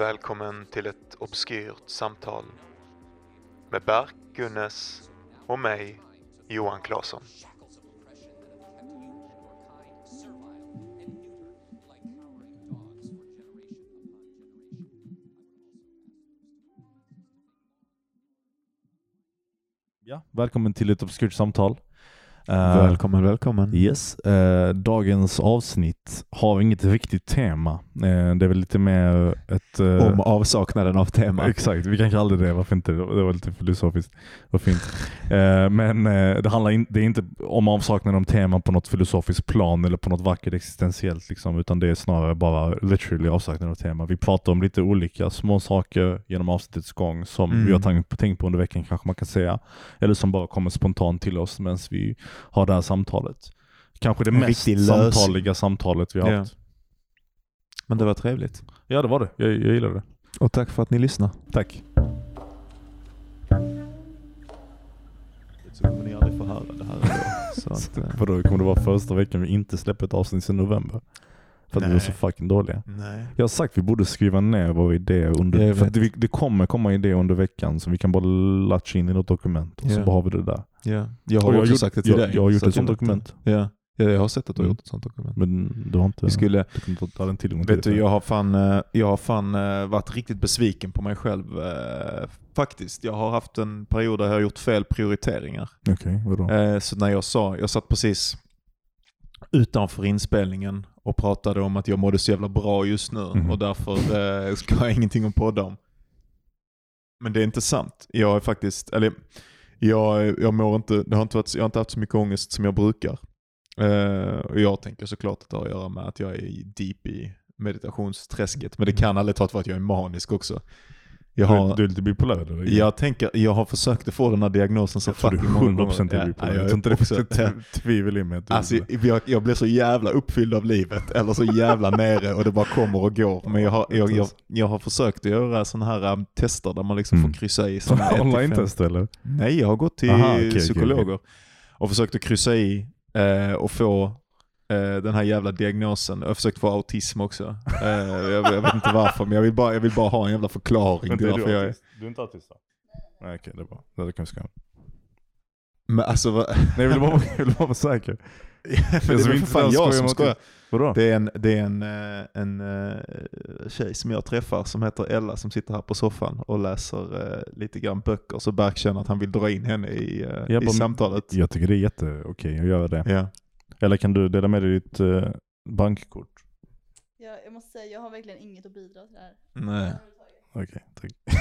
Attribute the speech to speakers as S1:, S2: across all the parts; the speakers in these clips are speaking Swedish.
S1: Välkommen till ett obskyrt samtal med Berk Gunnes och mig, Johan Claesson.
S2: Ja, välkommen till ett obskyrt samtal. Eh,
S3: Välkommen, välkommen.
S2: Yes. eh, dagens avsnitt har inget riktigt tema. Eh, det är väl lite mer ett...
S3: Om avsaknaden av tema.
S2: Exakt, vi kan kalla det det. Varför inte? Det var lite filosofiskt. Vad fint. Men det handlar in, det är inte om avsaknaden av tema på något filosofiskt plan eller på något vackert existentiellt, liksom, utan det är snarare bara literally avsaknaden av tema. Vi pratar om lite olika små saker genom avsnittets gång som
S3: Mm.
S2: vi har tänkt, tänkt på under veckan kanske man kan säga. Eller som bara kommer spontant till oss medan vi har det här samtalet. Kanske det
S3: En
S2: mest samtaliga samtalet vi har
S3: Ja.
S2: haft.
S3: Men det var trevligt.
S2: Ja det var det, jag, jag gillar det.
S3: Och tack för att ni lyssnar.
S2: Tack.
S3: Så kommer ni aldrig få höra det här ändå. Så att, eh,
S2: Vadå, kommer det vara första veckan vi inte släpper ett avsnitt sedan november? För att vi var
S3: Nej.
S2: så fucking dåliga.
S3: nej.
S2: Jag har sagt att vi borde skriva ner våra idéer under, för det, det kommer komma idéer under veckan så vi kan bara latcha in i något dokument och så
S3: Ja.
S2: bara har vi det där.
S3: Ja. Jag har
S2: Och jag
S3: också
S2: gjort-
S3: sagt det till
S2: jag-
S3: dig.
S2: jag har gjort
S3: så
S2: ett sånt dokument.
S3: det. Ja. ja, jag har sett att du har
S2: Mm.
S3: gjort ett sånt dokument.
S2: Men du har inte,
S3: Vi skulle,
S2: du inte ha den tillgången till
S3: vet
S2: det.
S3: du, jag har fan, eh, jag har fan eh, varit riktigt besviken på mig själv. eh, Faktiskt. Jag har haft en period där jag har gjort fel prioriteringar.
S2: Okej, vadå?
S3: Eh, Så när jag sa, jag satt precis utanför inspelningen och pratade om att jag mådde så jävla bra just nu
S2: Mhm.
S3: och därför eh, ska jag ingenting att podda om. Men det är inte sant. Jag är faktiskt, eller jag, jag mår inte, det har inte varit, jag har inte haft så mycket ångest som jag brukar. Eh, och jag tänker såklart att det har att göra med att jag är deep i meditationsträsket. Men det kan aldrig ta för att jag är manisk också. Jag har,
S2: du är lite bipolär eller?
S3: jag tänker, jag har försökt att få den här diagnosen så
S2: jag tror du
S3: fucking många
S2: 100% är
S3: gånger.
S2: bipolär.
S3: Ja,
S2: jag tror inte det finns tvivel i mig
S3: Alltså, jag, jag blir så jävla uppfylld av livet, eller så jävla nere och det bara kommer och går. Men jag har, jag, jag, jag har försökt att göra sådana här um, tester där man liksom
S2: Mm.
S3: får kryssa i.
S2: Online-test eller?
S3: Nej, jag har gått till
S2: Aha, okej,
S3: psykologer och försökt att kryssa i eh, och få den här jävla diagnosen. Jag har försökt få autism också. Eh, jag, jag vet inte varför, men jag vill bara, jag vill bara ha en jävla förklaring till
S2: är
S3: varför
S2: du
S3: jag är...
S2: Du är inte autist då? Nej okej, det är bra. Det kan vi ska.
S3: Men alltså, vad...
S2: Nej jag vill bara, jag vill bara vara säker.
S3: men det är för
S2: inte
S3: fan jag som skojar.
S2: Vadå?
S3: Det är en, det är en, eh, en eh, tjej som jag träffar som heter Ella som sitter här på soffan och läser eh, lite grann böcker. Så Berk känner att han vill dra in henne i, eh, i
S2: bara-
S3: samtalet.
S2: Jag tycker det är jätteokej att göra det.
S3: Ja.
S2: Eller kan du dela med dig ditt eh, bankkort?
S4: Jag, jag måste säga, jag har verkligen inget att bidra till det här.
S3: Nej.
S2: Okej, tack.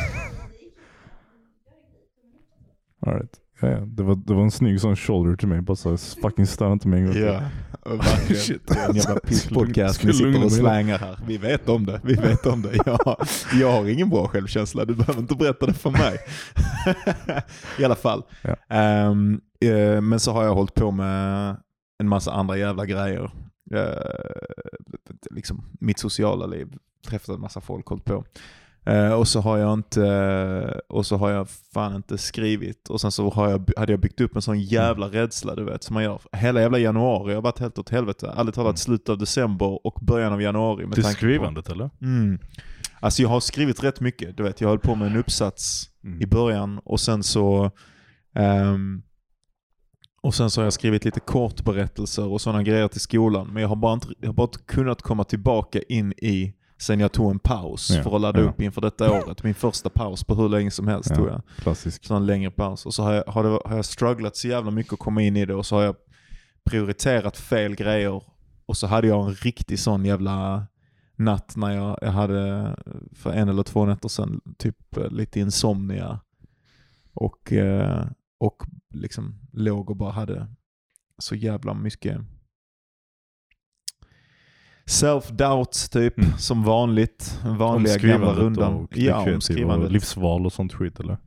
S2: All right. Ja, ja. Det, var, det var en snygg sån shoulder till mig. Bara så fucking stör inte mig en gång till.
S3: Ja, verkligen.
S2: Shit.
S3: Det är en jävla pisspodcast ni sitter och
S2: mig.
S3: slängar här. Vi vet om det. Vi vet om det. Jag, jag har ingen bra självkänsla. Du behöver inte berätta det för mig. I alla fall.
S2: Ja.
S3: Ehm, eh, men så har jag hållit på med en massa andra jävla grejer. Eh, liksom mitt sociala liv. Träffat en massa folk, hållit på. Eh, och så har jag inte, och så har jag fan inte skrivit. Och sen så har jag, hade jag byggt upp en sån jävla rädsla du vet, som man gör. Hela jävla januari har varit helt åt helvete. Ärligt talat
S2: Mm.
S3: slutet av december och början av januari. Med
S2: Till
S3: tanke på-
S2: skrivandet eller?
S3: Mm. Alltså jag har skrivit rätt mycket. Du vet, jag höll på med en uppsats
S2: Mm.
S3: i början och sen så ehm, och sen så har jag skrivit lite kortberättelser och sådana grejer till skolan. Men jag har bara inte, jag har bara inte kunnat komma tillbaka in i sen jag tog en paus
S2: Ja,
S3: för att ladda
S2: ja.
S3: upp inför detta året. Min första paus på hur länge som helst
S2: Ja.
S3: tog jag.
S2: Klassisk.
S3: Sån längre paus. Och så har jag, har, det, har jag strugglat så jävla mycket att komma in i det och så har jag prioriterat fel grejer. Och så hade jag en riktig sån jävla natt när jag, jag hade för en eller två nätter sedan typ lite insomnia. Och, eh, och liksom låg och bara hade så jävla mycket self-doubt typ,
S2: Mm.
S3: som vanligt. Vanliga gamla rundan.
S2: och
S3: Ja, om
S2: kreativ och
S3: skrivandet.
S2: livsval och sånt skit eller?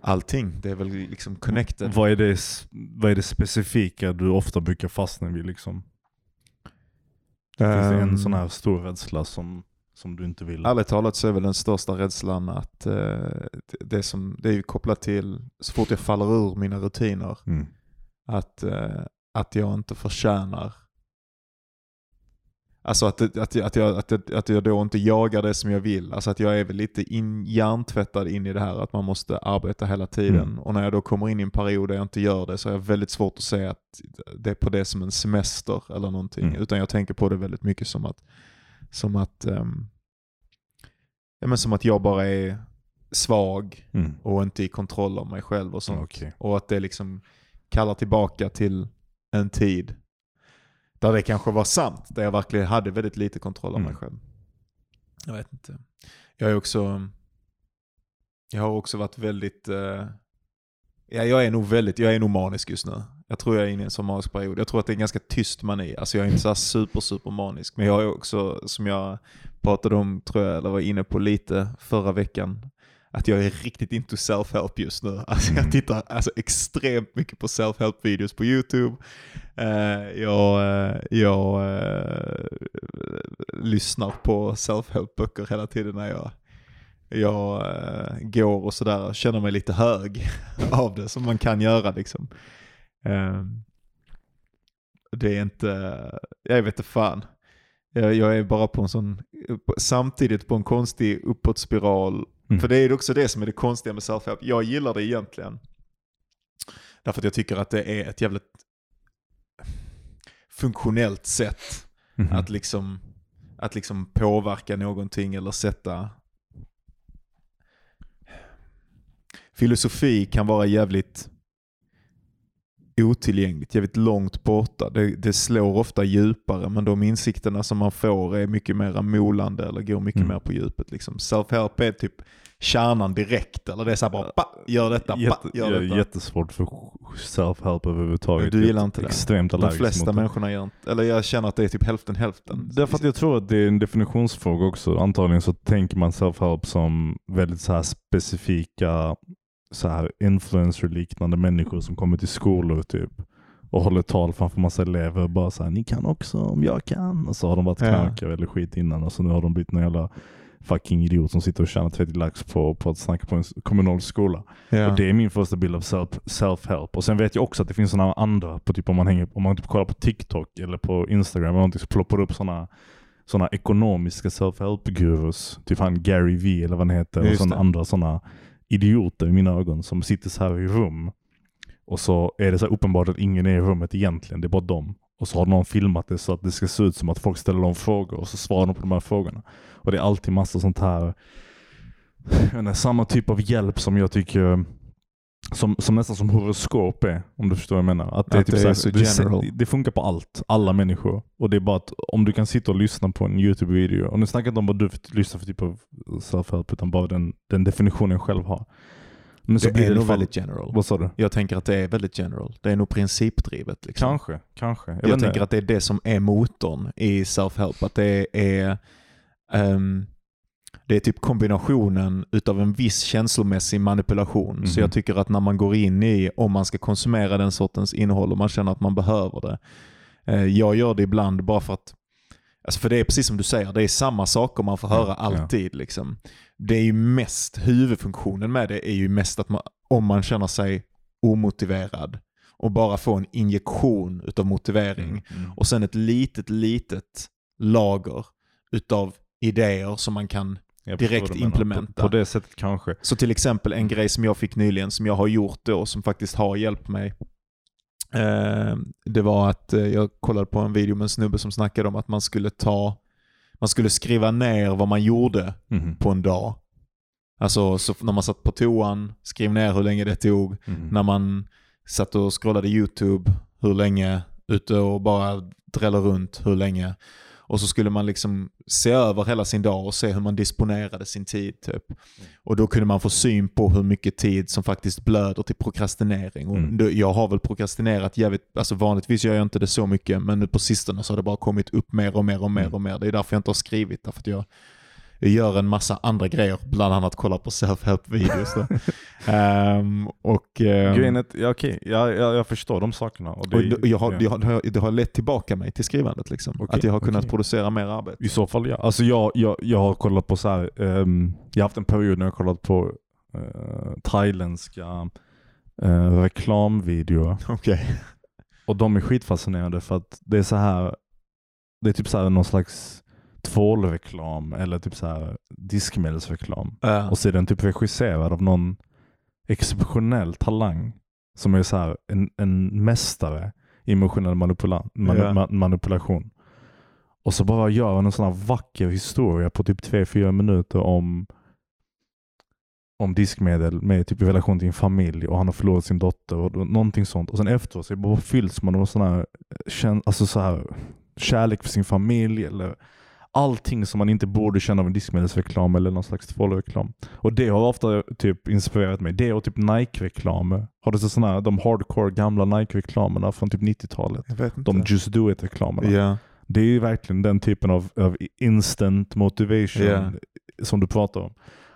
S3: Allting, det är väl liksom connected.
S2: Vad är, det, vad är det specifika du ofta brukar fastna vid liksom? Finns det en
S3: Ehm,
S2: sån här stor rädsla som, som du inte vill?
S3: Ärligt talat så är väl den största rädslan att eh, det, som, det är kopplat till så fort jag faller ur mina rutiner,
S2: Mm.
S3: att, eh, att jag inte förtjänar Alltså att, att, att, jag, att, att jag då inte jagar det som jag vill. Alltså att jag är väl lite in, hjärntvättad in i det här att man måste arbeta hela tiden.
S2: Mm.
S3: Och när jag då kommer in i en period där jag inte gör det så har jag väldigt svårt att se att det är på det som en semester eller någonting.
S2: Mm.
S3: Utan jag tänker på det väldigt mycket som att, som att, ehm, ja, men som att jag bara är svag
S2: Mm.
S3: och inte i kontroll av mig själv och sånt.
S2: Okej.
S3: Och att det liksom kallar tillbaka till en tid där det kanske var sant. Där jag verkligen hade väldigt lite kontroll av mig
S2: Mm.
S3: själv. Jag vet inte. Jag är också... Jag har också varit väldigt... eh, ja, jag är nog väldigt, jag är nog manisk just nu. Jag tror jag är inne i en sån manisk period. Jag tror att det är en ganska tyst mani. Alltså jag är inte så super, super manisk. Men jag är också, som jag pratade om, tror jag, eller var inne på lite förra veckan, att jag är riktigt into self-help just nu. Alltså jag
S2: Mm.
S3: tittar alltså, extremt mycket på self-help videos på YouTube. Eh, jag eh, jag eh, lyssnar på self-help böcker hela tiden när jag, jag eh, går och sådär. Känner mig lite hög av det som man kan göra liksom. Eh, det är inte, jag vet inte fan. Jag, jag är bara på en sån, samtidigt på en konstig uppåtspiral.
S2: Mm.
S3: För det är också det som är det konstiga med self-help. Jag gillar det egentligen. Därför att jag tycker att det är ett jävligt funktionellt sätt
S2: Mhm.
S3: att liksom, att liksom påverka någonting eller sätta... Filosofi kan vara jävligt otillgängligt, jävligt långt borta. Det, det slår ofta djupare men de insikterna som man får är mycket mer molande eller går mycket
S2: Mm.
S3: mer på djupet. Liksom. Self-help är typ kärnan direkt. Eller det är så här bara, pa, gör detta,
S2: Jätte,
S3: gör
S2: jag är
S3: detta.
S2: jättesvårt för self-help överhuvudtaget.
S3: Du gillar inte det?
S2: Extremt
S3: De flesta
S2: mot
S3: människorna gör inte, eller jag känner att det är typ hälften hälften.
S2: Därför att jag tror att det är en definitionsfråga också. Antagligen så tänker man self-help som väldigt så här specifika så här influencer-liknande människor som kommer till skolor typ och håller tal framför massa elever och bara såhär ni kan också om jag kan. Och så har de varit
S3: Ja.
S2: knarkare eller skit innan och så nu har de blivit någon jävla fucking idiot som sitter och tjänar 30 lax på, på att snacka på en kommunal skola.
S3: Ja.
S2: Och det är min första bild av self- self-help. Och sen vet jag också att det finns sådana andra, på typ om man, hänger, om man typ kollar på TikTok eller på Instagram eller någonting så ploppar det upp sådana såna ekonomiska self-help-gurus. Typ han Gary V eller vad han heter. Och
S3: Just
S2: sådana
S3: det.
S2: andra sådana idioter i mina ögon som sitter så här i rum. Och så är det så här uppenbart att ingen är i rummet egentligen, det är bara dem. Och så har någon filmat det så att det ska se ut som att folk ställer dem frågor och så svarar de på de här frågorna. Och det är alltid massa sånt här, inte, samma typ av hjälp som jag tycker som, som nästan som horoskop är, om du förstår vad jag menar. Att det, är
S3: Att
S2: typ
S3: det
S2: så
S3: så
S2: det,
S3: general.
S2: det funkar på allt, alla människor. Och det är bara att om du kan sitta och lyssna på en YouTube-video, och nu snackar jag inte om vad du lyssnar för typ av self-help, utan bara den, den definitionen jag själv har. Men
S3: det är
S2: det
S3: nog väldigt general.
S2: Vad sa du?
S3: Jag tänker att det är väldigt general. Det är nog principdrivet. Liksom.
S2: Kanske, kanske. Jag,
S3: Jag, tänker att det är det som är motorn i self-help. Att det är, ehm, det är typ kombinationen utav en viss känslomässig manipulation. Så
S2: Mhm.
S3: jag tycker att när man går in i, om man ska konsumera den sortens innehåll och man känner att man behöver det. Eh, jag gör det ibland bara för att Alltså för det är precis som du säger, det är samma saker man får höra
S2: Ja, ja.
S3: alltid. Liksom. Det är ju mest, huvudfunktionen med det är ju mest att man, om man känner sig omotiverad och bara få en injektion utav motivering.
S2: Mm, mm.
S3: Och sen ett litet, litet lager utav idéer som man kan
S2: Jag
S3: direkt implementa.
S2: På, på det sättet kanske.
S3: så till exempel en grej som jag fick nyligen som jag har gjort då som faktiskt har hjälpt mig. Eh, det var att eh, jag kollade på en video med en snubbe som snackade om att man skulle ta, man skulle skriva ner vad man gjorde
S2: Mhm,
S3: på en dag. Alltså så när man satt på toan, skrev ner hur länge det tog.
S2: mhm.
S3: När man satt och scrollade YouTube, hur länge, ute och bara drällde runt, hur länge. Och så skulle man liksom se över hela sin dag och se hur man disponerade sin tid. Typ. Och då kunde man få syn på hur mycket tid som faktiskt blöder till prokrastinering. Och
S2: Mm.
S3: jag har väl prokrastinerat jävligt, alltså vanligtvis gör jag inte det så mycket, men nu på sistone så har det bara kommit upp mer och mer och mer
S2: Mm.
S3: och mer. Det är därför jag inte har skrivit, därför att jag gör en massa andra grejer, bland annat kolla på self-help-videos. Ehm, och, ehm,
S2: Grejen är att, ja, okej, jag, jag, jag förstår de sakerna. Och det,
S3: och jag har,
S2: ja.
S3: har, det har- det har lett tillbaka mig till skrivandet. Liksom.
S2: Okej,
S3: att jag har kunnat
S2: okej.
S3: producera mer arbete.
S2: I så fall ja. Alltså jag, jag, jag har kollat på så här, ehm, jag har haft en period när jag har kollat på uh, thailändska uh, reklamvideor.
S3: Okej.
S2: Och de är skitfascinerande för att det är så här det är typ så här någon slags tvålreklam eller typ så här diskmedelsreklam.
S3: Ja.
S2: Och så är den typ regisserad av någon exceptionell talang som är så här en, en mästare i emotionell manipula manu,
S3: Ja.
S2: ma, manipulation. Och så bara gör han en sån här vacker historia på typ 3-4 minuter om om diskmedel med typ i relation till en familj och han har förlorat sin dotter och någonting sånt. Och sen efteråt så bara fylls man av sån här, kän- alltså så här kärlek för sin familj eller allting som man inte borde känna av en diskmedelsreklam eller någon slags tvålreklam. Och det har ofta typ inspirerat mig. Det och typ Nike-reklamer. Har du sett här, de hardcore gamla Nike-reklamerna från typ 90-talet?
S3: Jag vet inte.
S2: De Just Do It-reklamerna.
S3: ja.
S2: Det är ju verkligen den typen av, av instant motivation
S3: Ja.
S2: som du pratar om.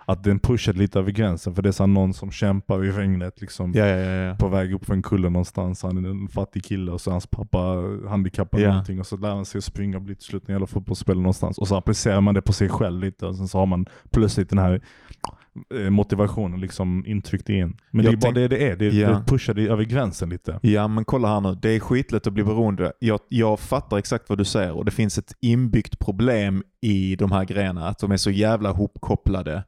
S2: Att den pushar lite över gränsen för det är så någon som kämpar i regnet liksom
S3: Ja, ja, ja,
S2: på väg upp för en kulle någonstans. Han är en fattig kille och så är hans pappa handikappad
S3: Ja.
S2: någonting och så lär han sig att springa och bli till slut en jävla fotbollsspelare någonstans. Och så applicerar man det på sig själv lite och sen så har man plötsligt den här eh, motivationen liksom intryckt in. Men
S3: Jag
S2: det är bara det det är. Det,
S3: Ja.
S2: det pushar det över gränsen lite.
S3: Ja men kolla här nu, det är skitlätt att bli beroende. Jag, jag fattar exakt vad du säger och det finns ett inbyggt problem i de här grejerna. Att de är så jävla hopkopplade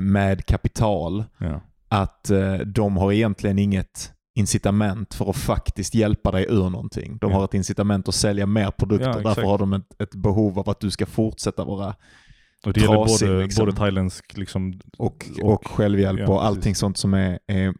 S3: med kapital
S2: Ja.
S3: att eh, de har egentligen inget incitament för att faktiskt hjälpa dig ur någonting. De har ett incitament att sälja mer produkter.
S2: Ja,
S3: Därför har de ett, ett behov av att du ska fortsätta vara
S2: Och det gäller
S3: Trasig,
S2: både,
S3: liksom.
S2: både thailändsk liksom,
S3: och,
S2: Och-
S3: och självhjälp
S2: ja,
S3: och
S2: precis.
S3: allting sånt som är, är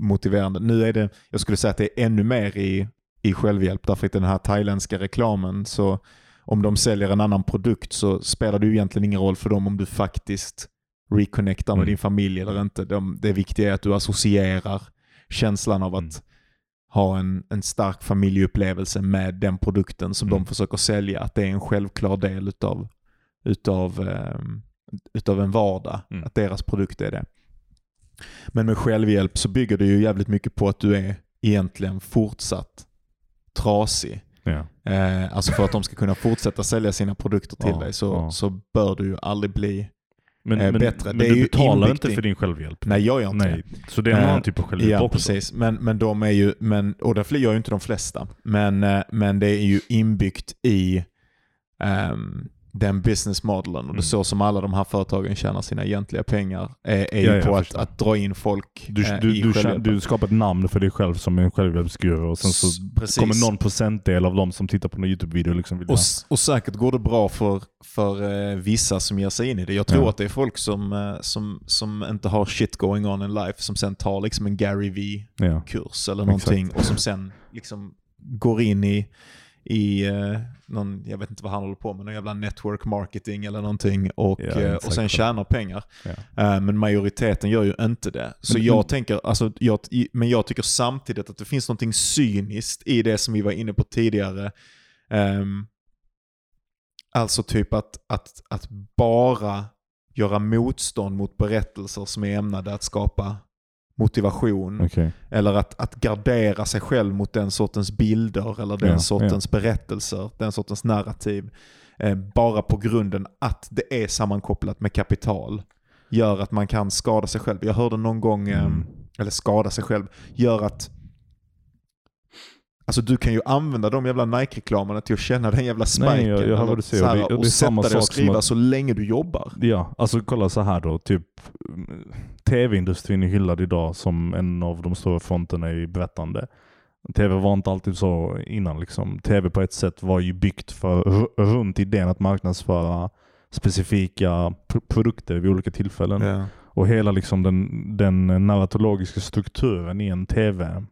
S3: motiverande. Nu är det, jag skulle säga att det är ännu mer i, i självhjälp därför att den här thailändska reklamen så om de säljer en annan produkt så spelar det ju egentligen ingen roll för dem om du faktiskt reconnectar med
S2: Mm.
S3: din familj eller inte. De, det viktiga är att du associerar känslan av att
S2: Mm.
S3: ha en, en stark familjeupplevelse med den produkten som
S2: Mm.
S3: de försöker sälja. Att det är en självklar del utav, utav, ehm, utav en vardag.
S2: Mm.
S3: Att deras produkt är det. Men med självhjälp så bygger det ju jävligt mycket på att du är egentligen fortsatt trasig.
S2: ja.
S3: Eh, alltså för att de ska kunna fortsätta sälja sina produkter till
S2: Ja,
S3: dig så,
S2: ja.
S3: så bör du ju aldrig bli...
S2: Men,
S3: Eh,
S2: men,
S3: bättre.
S2: men
S3: Det
S2: du betalar inte för din självhjälp?
S3: Nej, jag gör inte
S2: Nej. Så det är en
S3: Eh,
S2: annan typ av självhjälp
S3: Ja,
S2: också?
S3: precis. Men, men de är ju, men, och det gör ju inte de flesta. Men, eh, men det är ju inbyggt i ehm, den business modellen. Och det
S2: Mm.
S3: är så som alla de här företagen tjänar sina egentliga pengar. Är, är
S2: Ja,
S3: ju på att, att dra in folk
S2: Du,
S3: eh,
S2: du,
S3: i
S2: du, du skapar ett namn för dig själv som en självhjälpsguru och sen så
S3: precis.
S2: kommer någon procentdel av dem som tittar på en YouTube-video liksom vilja...
S3: Och, och säkert går det bra för, för eh, vissa som ger sig in i det. Jag tror
S2: Ja.
S3: att det är folk som, eh, som, som inte har shit going on in life som sen tar liksom en Gary V-kurs
S2: Ja.
S3: eller någonting och som sen liksom går in i, i eh, någon, jag vet inte vad han håller på med, någon jävla network marketing eller någonting och,
S2: Ja,
S3: eh, och sen tjänar pengar.
S2: Ja.
S3: Eh, men majoriteten gör ju inte det. Så
S2: Men-
S3: jag tänker, alltså, jag, i- men jag tycker samtidigt att det finns någonting cyniskt i det som vi var inne på tidigare. Ehm, alltså typ att, att, att bara göra motstånd mot berättelser som är ämnade att skapa motivation.
S2: Okej.
S3: Eller att, att gardera sig själv mot den sortens bilder eller den
S2: Ja,
S3: sortens berättelser, den sortens narrativ. Eh, bara på grunden att det är sammankopplat med kapital. Gör att man kan skada sig själv. Jag hörde någon gång, eh,
S2: Mm.
S3: eller skada sig själv, gör att Alltså du kan ju använda de jävla Nike-reklamerna till att känna den jävla spiken.
S2: Nej, jag- jag hör vad du säger.
S3: så här,
S2: Och det- och det
S3: sätta dig och skriva
S2: att-
S3: så länge du jobbar.
S2: Ja, alltså kolla så här då. Typ mm, tv-industrin är hyllad idag som en av de stora fronterna i berättande. Tv var inte alltid så innan. Liksom. Tv på ett sätt var ju byggt för, ru- runt idén att marknadsföra specifika pr- produkter vid olika tillfällen.
S3: Ja.
S2: Och hela liksom den, den narratologiska strukturen i en tv,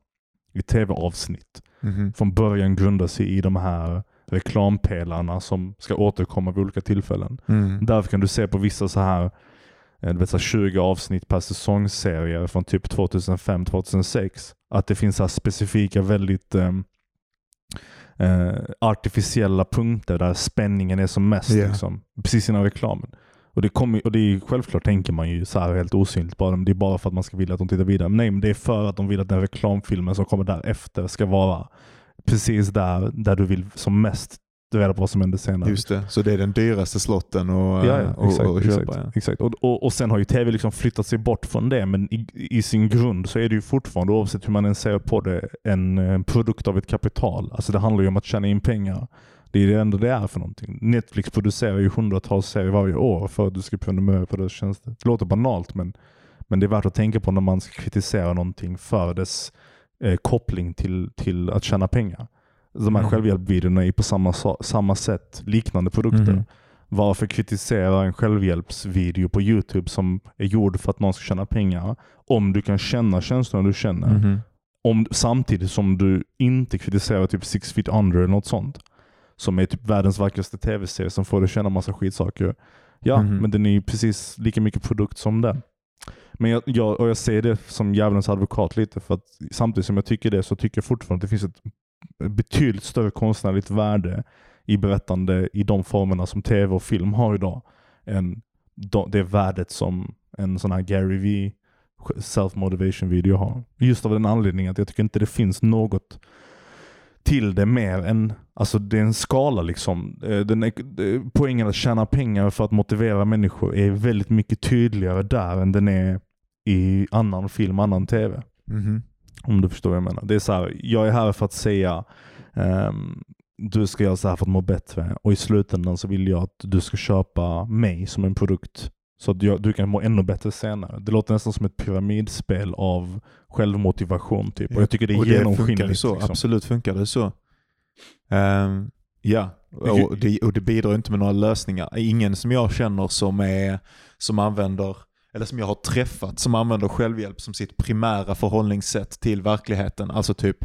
S2: i tv-avsnitt
S3: Mhm.
S2: från början grundar sig i de här reklampelarna som ska återkomma vid olika tillfällen.
S3: Mm.
S2: Därför kan du se på vissa så här, eh, vet, så här 20 avsnitt per säsongsserie från typ 2005-2006. Att det finns så här specifika väldigt ehm, eh, artificiella punkter där spänningen är som mest.
S3: Ja.
S2: Liksom, precis innan reklamen. Och det, kommer, och det är självklart tänker man ju så här helt osynligt bara. men Det är bara för att man ska vilja att de tittar vidare. Men nej, men det är för att de vill att den reklamfilmen som kommer därefter ska vara precis där, där du vill som mest reda på vad som händer senare.
S3: Just det, så det är den dyraste slotten att
S2: Ja, ja,
S3: och,
S2: exakt.
S3: och
S2: exakt,
S3: köpa. Ja.
S2: exakt. Och, och, och sen har ju tv liksom flyttat sig bort från det, men i, i sin grund så är det ju fortfarande, oavsett hur man än ser på det, en, eh, produkt av ett kapital. Alltså det handlar ju om att tjäna in pengar. Det är det enda det är för någonting. Netflix producerar ju hundratals serier varje år för att du ska prenumerera på deras tjänster. Det låter banalt men, men det är värt att tänka på när man ska kritisera någonting för dess eh, koppling till, till att tjäna pengar. De här
S3: Mm.
S2: självhjälpsvideorna är på samma, sa- samma sätt liknande produkter.
S3: Mhm.
S2: Varför kritisera en självhjälpsvideo på Youtube som är gjord för att någon ska tjäna pengar om du kan känna känslorna du känner
S3: Mhm.
S2: om, samtidigt som du inte kritiserar typ Six Feet Under eller något sånt. Som är typ världens vackraste tv-serie som får dig känna massa skitsaker. Ja,
S3: Mhm.
S2: men den är ju precis lika mycket produkt som den. Men jag, jag, och jag ser det som djävulens advokat lite för att samtidigt som jag tycker det så tycker jag fortfarande att det finns ett betydligt större konstnärligt värde i berättande i de formerna som tv och film har idag än de, det värdet som en sån här Gary V self-motivation video har. Just av den anledningen att jag tycker inte det finns något till det mer än, alltså det är en skala liksom. Eh, Den är, poängen att tjäna pengar för att motivera människor är väldigt mycket tydligare där än den är i annan film, annan tv.
S3: Mhm.
S2: Om du förstår vad jag menar. Det är så här, jag är här för att säga ehm, du ska göra så här för att må bättre och i slutändan så vill jag att du ska köpa mig som en produkt så att du kan må ännu bättre senare. Det låter nästan som ett pyramidspel av självmotivation typ. Och jag tycker det är
S3: funkar
S2: genomskinligt.
S3: så.
S2: liksom.
S3: Absolut funkar det så. Ehm, ja, och det, och det bidrar inte med några lösningar. Ingen som jag känner som, är, som använder, eller som jag har träffat, som använder självhjälp som sitt primära förhållningssätt till verkligheten. Alltså typ,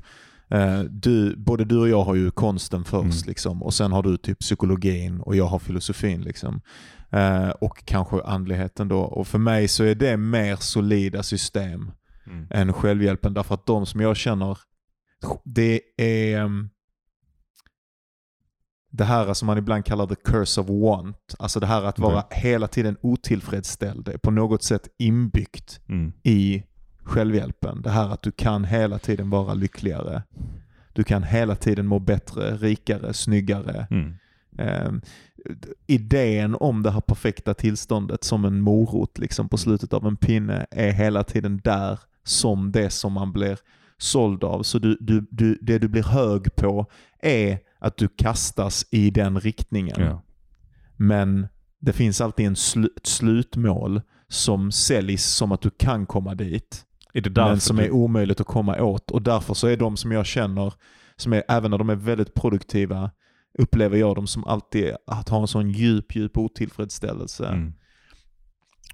S3: eh, du, både du och jag har ju konsten först
S2: Mm.
S3: liksom, och sen har du typ psykologin och jag har filosofin. Liksom. Eh, och kanske andligheten då. Och för mig så är det mer solida system
S2: Mm.
S3: än självhjälpen. Därför att de som jag känner, det är um, det här som man ibland kallar the curse of want. Alltså det här att vara hela tiden otillfredsställd. Det är på något sätt inbyggt
S2: Mm.
S3: i självhjälpen. Det här att du kan hela tiden vara lyckligare. Du kan hela tiden må bättre, rikare, snyggare.
S2: Mm.
S3: Idén om det här perfekta tillståndet som en morot liksom på slutet av en pinne är hela tiden där som det som man blir såld av. Så du, du, du, det du blir hög på är att du kastas i den riktningen.
S2: Ja.
S3: Men det finns alltid en slu, ett slutmål som säljs som att du kan komma dit. Men som är omöjligt att komma åt. Och därför så är de som jag känner, som är, även när de är väldigt produktiva, upplever jag dem som alltid att ha en sån djup, djup otillfredsställelse.
S2: Mm.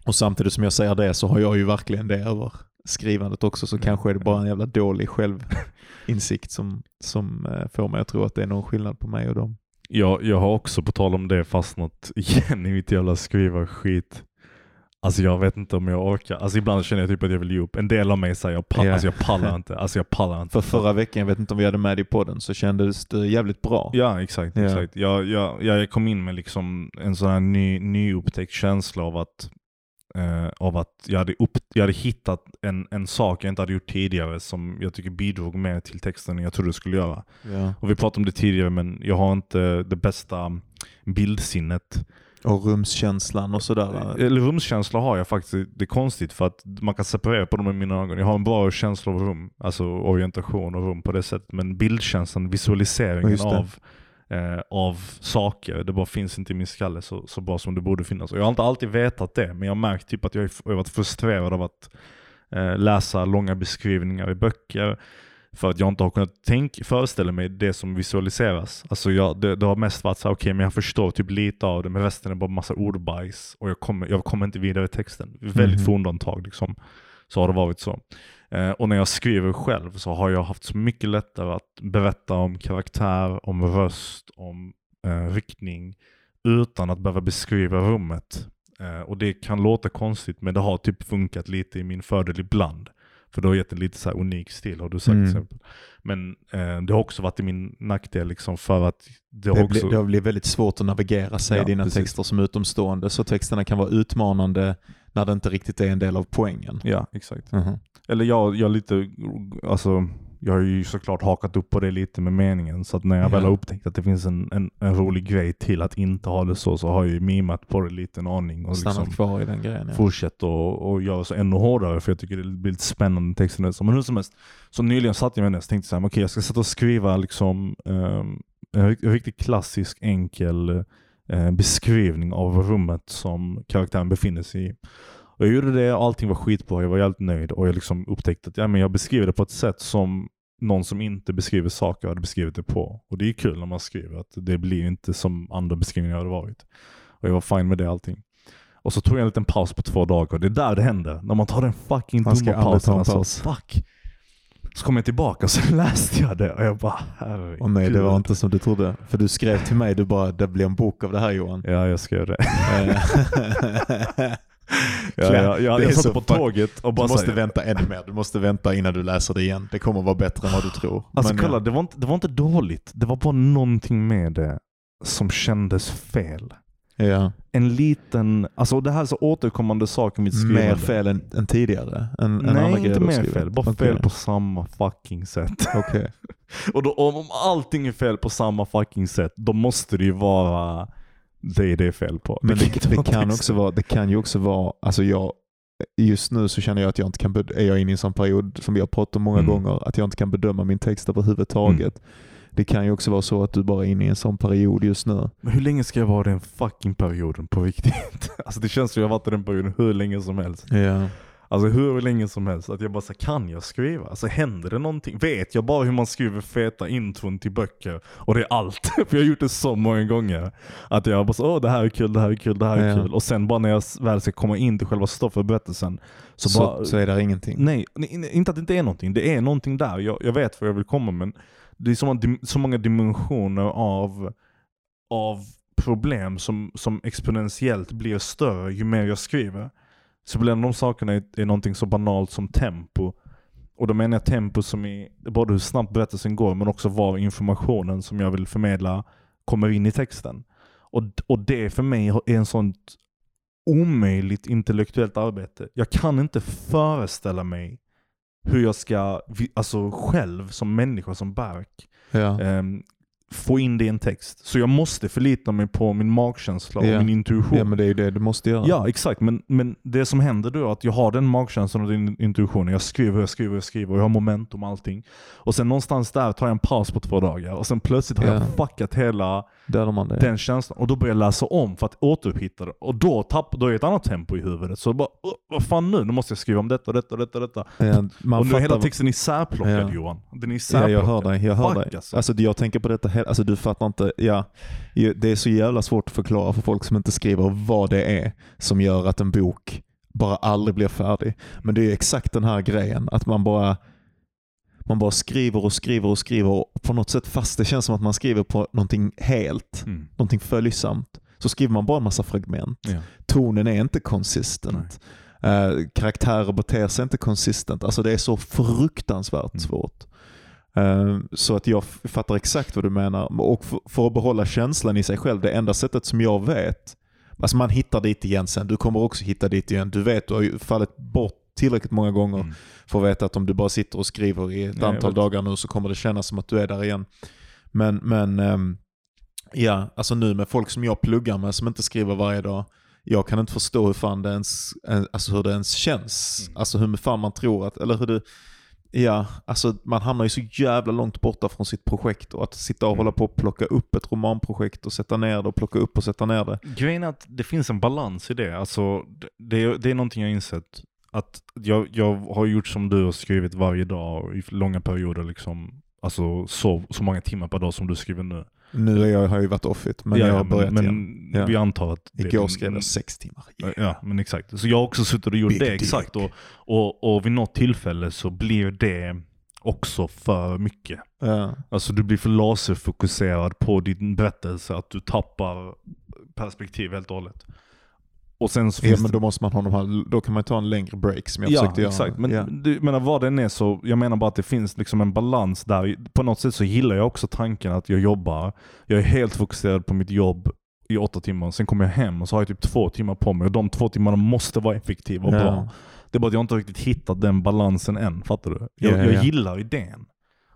S3: Och samtidigt som jag säger det så har jag ju verkligen det över skrivandet också. Så
S2: Ja,
S3: kanske är det bara
S2: ja.
S3: en jävla dålig självinsikt som, som eh, får mig att tro att det är någon skillnad på mig och dem.
S2: Jag, jag har också på tal om det fastnat igen i mitt jävla skriva skit. Alltså jag vet inte om jag orkar. Alltså ibland känner jag typ att jag vill ge upp. En del av mig säger jag, pall,
S3: Ja.
S2: alltså jag pallar inte. Alltså jag pallar inte.
S3: För förra veckan, jag vet inte om vi hade med det i podden, så kändes det jävligt bra.
S2: Ja exakt.
S3: Ja.
S2: exakt. Jag, jag, jag kom in med liksom en sån här ny, nyupptäckt känsla av att, eh, av att jag, hade upp, jag hade hittat en, en sak jag inte hade gjort tidigare som jag tycker bidrog mer till texten än jag trodde det skulle göra.
S3: Ja.
S2: Och vi pratade om det tidigare men jag har inte det bästa bildsinnet.
S3: Och rumskänslan och sådär.
S2: Eller rumskänsla har jag faktiskt. Det är konstigt för att man kan separera på dem i mina ögon. Jag har en bra känsla av rum, alltså orientation och rum på det sättet. Men bildkänslan, visualiseringen av, eh, av saker, det bara finns inte i min skalle så, så bra som det borde finnas. Och jag har inte alltid vetat det, men jag har märkt typ att jag har varit frustrerad av att eh, läsa långa beskrivningar i böcker. För att jag inte har kunnat tänk, föreställa mig det som visualiseras. Alltså jag, det, det har mest varit så okej men jag förstår typ lite av det, men resten är bara massa ordbajs. Och jag kommer, jag kommer inte vidare i texten. Väldigt
S3: Mhm.
S2: få undantag liksom. Så har det varit så. Eh, och när jag skriver själv så har jag haft så mycket lättare att berätta om karaktär, om röst, om eh, riktning utan att behöva beskriva rummet. Eh, och det kan låta konstigt men det har typ funkat lite i min fördel ibland. För det har gett en lite så här unik stil har du sagt
S3: Mm.
S2: exempel. Men eh, det har också varit i min nackdel liksom för att det har
S3: Det,
S2: också...
S3: blir, det blivit väldigt svårt att navigera sig
S2: Ja,
S3: i dina
S2: precis.
S3: texter som utomstående. Så texterna kan vara utmanande när det inte riktigt är en del av poängen.
S2: Ja, exakt.
S3: Mhm.
S2: Eller jag, jag lite, alltså jag har ju såklart hakat upp på det lite med meningen. Så att när jag väl har upptäckt att det finns en, en, en rolig grej till att inte ha det så, så har jag ju mimat på det lite en aning. Och
S3: Stannat
S2: liksom
S3: kvar i den grejen. Ja.
S2: fortsatt och, och göra så ännu hårdare för jag tycker det blir lite spännande texter. Så, men hur som helst, så nyligen satt jag med det och tänkte så här, okej jag ska sätta och skriva liksom ehm, en rikt- riktigt klassisk enkel eh, beskrivning av rummet som karaktären befinner sig i. Och jag gjorde det, allting var skitbra, jag var jävligt nöjd och jag liksom upptäckte att ja, men jag beskriver det på ett sätt som någon som inte beskriver saker hade beskrivit det på. Och det är kul när man skriver att det blir inte som andra beskrivningar hade varit. Och jag var fine med det allting. Och så tog jag en liten paus på två dagar det är där det händer. När man tar den fucking
S3: Man
S2: dumma pausen.
S3: en
S2: Alltså,
S3: paus.
S2: fuck. Så kom jag tillbaka och så läste jag det och jag bara herregud.
S3: Och nej, det var inte som du trodde. För du skrev till mig, du bara, det blir en bok av det här Johan.
S2: Ja, jag skrev det. Ja, ja, jag
S3: så
S2: satt på tåget och
S3: Du
S2: bara
S3: måste
S2: så här-
S3: vänta ännu mer. Du måste vänta innan du läser det igen. Det kommer vara bättre än vad du tror.
S2: Alltså
S3: Men,
S2: kolla,
S3: ja.
S2: det var, inte, det var inte dåligt. Det var bara någonting med det som kändes fel.
S3: Ja.
S2: En liten, alltså det här är så återkommande sak i mitt skrivande.
S3: Mer fel än, än tidigare? Än, än
S2: Nej,
S3: grejer
S2: inte
S3: du
S2: mer fel. Bara
S3: Okej.
S2: fel på samma fucking sätt.
S3: Okej.
S2: Och då, om om allting är fel på samma fucking sätt, då måste det ju vara det det är fel på.
S3: Men det, det, kan också vara, det kan ju också vara, alltså jag, just nu så känner jag att jag inte kan, bed- är jag inne i en sån period som vi har pratat om många
S2: Mm.
S3: gånger, att jag inte kan bedöma min text överhuvudtaget. Det kan ju också vara så att du bara är inne i en sån period just nu.
S2: Men hur länge ska jag vara i den fucking perioden på riktigt? Alltså det känns som jag har varit i den perioden hur länge som helst.
S3: Ja.
S2: Alltså hur länge som helst. Att jag bara så kan jag skriva? Alltså händer det någonting? Vet jag bara hur man skriver feta intron till böcker? Och det är allt. För jag har gjort det så många gånger. Att jag bara så, åh det här är kul, det här är kul, det här är
S3: Ja.
S2: kul. Och sen bara när jag väl ska komma in till själva stoffet och berättelsen. Så,
S3: Så,
S2: bara,
S3: så är det ingenting.
S2: Nej, nej, inte att det inte är någonting. Det är någonting där. Jag, jag vet vad jag vill komma men det är så så många dimensioner av, av problem som, som exponentiellt blir större ju mer jag skriver. Så bland de sakerna är, är någonting så banalt som tempo. Och då menar jag tempo som är både hur snabbt berättelsen går men också var informationen som jag vill förmedla kommer in i texten. Och, och det för mig är en sånt omöjligt intellektuellt arbete. Jag kan inte föreställa mig hur jag ska, alltså själv som människa, som Bark,
S3: Ja.
S2: ehm, få in det i en text. Så jag måste förlita mig på min magkänsla och
S3: Ja.
S2: min intuition.
S3: ja, men det är ju det du måste göra.
S2: Ja, exakt. Men, men det som händer då är att jag har den magkänslan och den intuitionen. Jag skriver, jag skriver, jag skriver och jag har momentum och allting. Och sen någonstans där tar jag en paus på två dagar och sen plötsligt har
S3: Ja.
S2: jag fuckat hela
S3: Där man det.
S2: den känslan. Och då börjar jag läsa om för att återupphita det. Och då, tapp, då är ett annat tempo i huvudet. Så bara, "Åh, vad fan nu? Nu måste jag skriva om detta, detta, detta, detta.
S3: Ja, man
S2: och nu är hela texten isärplockad
S3: Ja.
S2: Johan. Den är
S3: Ja,
S2: isärplockad.
S3: jag hör dig. Jag hör
S2: Fuck,
S3: dig.
S2: Alltså.
S3: Alltså, jag tänker på detta, he- alltså du fattar inte. Ja, det är så jävla svårt att förklara för folk som inte skriver vad det är som gör att en bok bara aldrig blir färdig. Men det är ju exakt den här grejen, att man bara man bara skriver och skriver och skriver och på något sätt fast det känns som att man skriver på någonting helt,
S2: Mm.
S3: någonting följsamt, så skriver man bara en massa fragment.
S2: Ja.
S3: Tonen är inte konsistent. Eh, karaktärer beter sig inte konsistent. Alltså det är så fruktansvärt
S2: Mm.
S3: svårt. Eh, så att jag fattar exakt vad du menar. Och för, för att behålla känslan i sig själv, det enda sättet som jag vet, alltså man hittar dit igen sen, du kommer också hitta dit igen. Du vet, du har ju fallit bort tillräckligt många gånger
S2: Mm.
S3: för att veta att om du bara sitter och skriver i ett
S2: jag
S3: antal dagar nu så kommer det kännas som att du är där igen. Men, men ehm, ja, alltså nu med folk som jag pluggar med som inte skriver varje dag, jag kan inte förstå hur fan det ens, alltså hur det ens känns.
S2: Mm.
S3: Alltså hur fan man tror att, eller hur det, ja, alltså man hamnar ju så jävla långt borta från sitt projekt och att sitta och
S2: Mm.
S3: hålla på och plocka upp ett romanprojekt och sätta ner det och plocka upp och sätta ner det.
S2: Grejen är att det finns en balans i det. Alltså, det- det, är, någonting jag insett. Att jag, jag har gjort som du har skrivit varje dag i långa perioder. Liksom, alltså så, så många timmar per dag som du skriver nu.
S3: Nu är jag, har jag ju varit offit, men
S2: Ja,
S3: jag
S2: ja,
S3: har börjat
S2: men,
S3: igen.
S2: men
S3: Ja.
S2: vi antar att... det
S3: Igår skrev jag sex timmar.
S2: Ja, men exakt. Så jag har också suttit och gjort
S3: Big
S2: det,
S3: dick.
S2: exakt. Och, och, och vid något tillfälle så blir det också för mycket.
S3: Ja.
S2: Alltså du blir för laserfokuserad på din berättelse att du tappar perspektiv helt och hållet. Och sen så
S3: Ja, men då, måste man ha de här, då kan man ta en längre break som jag
S2: ja,
S3: försökte göra.
S2: exakt. Men
S3: ja.
S2: du menar vad den är så, jag menar bara att det finns liksom en balans där. På något sätt så gillar jag också tanken att jag jobbar, jag är helt fokuserad på mitt jobb i åtta timmar, sen kommer jag hem och så har jag typ två timmar på mig och de två timmarna måste vara effektiva och
S3: Ja.
S2: bra. Det är bara att jag inte riktigt hittat den balansen än, fattar du? Jag,
S3: Ja, ja,
S2: jag
S3: ja.
S2: gillar idén.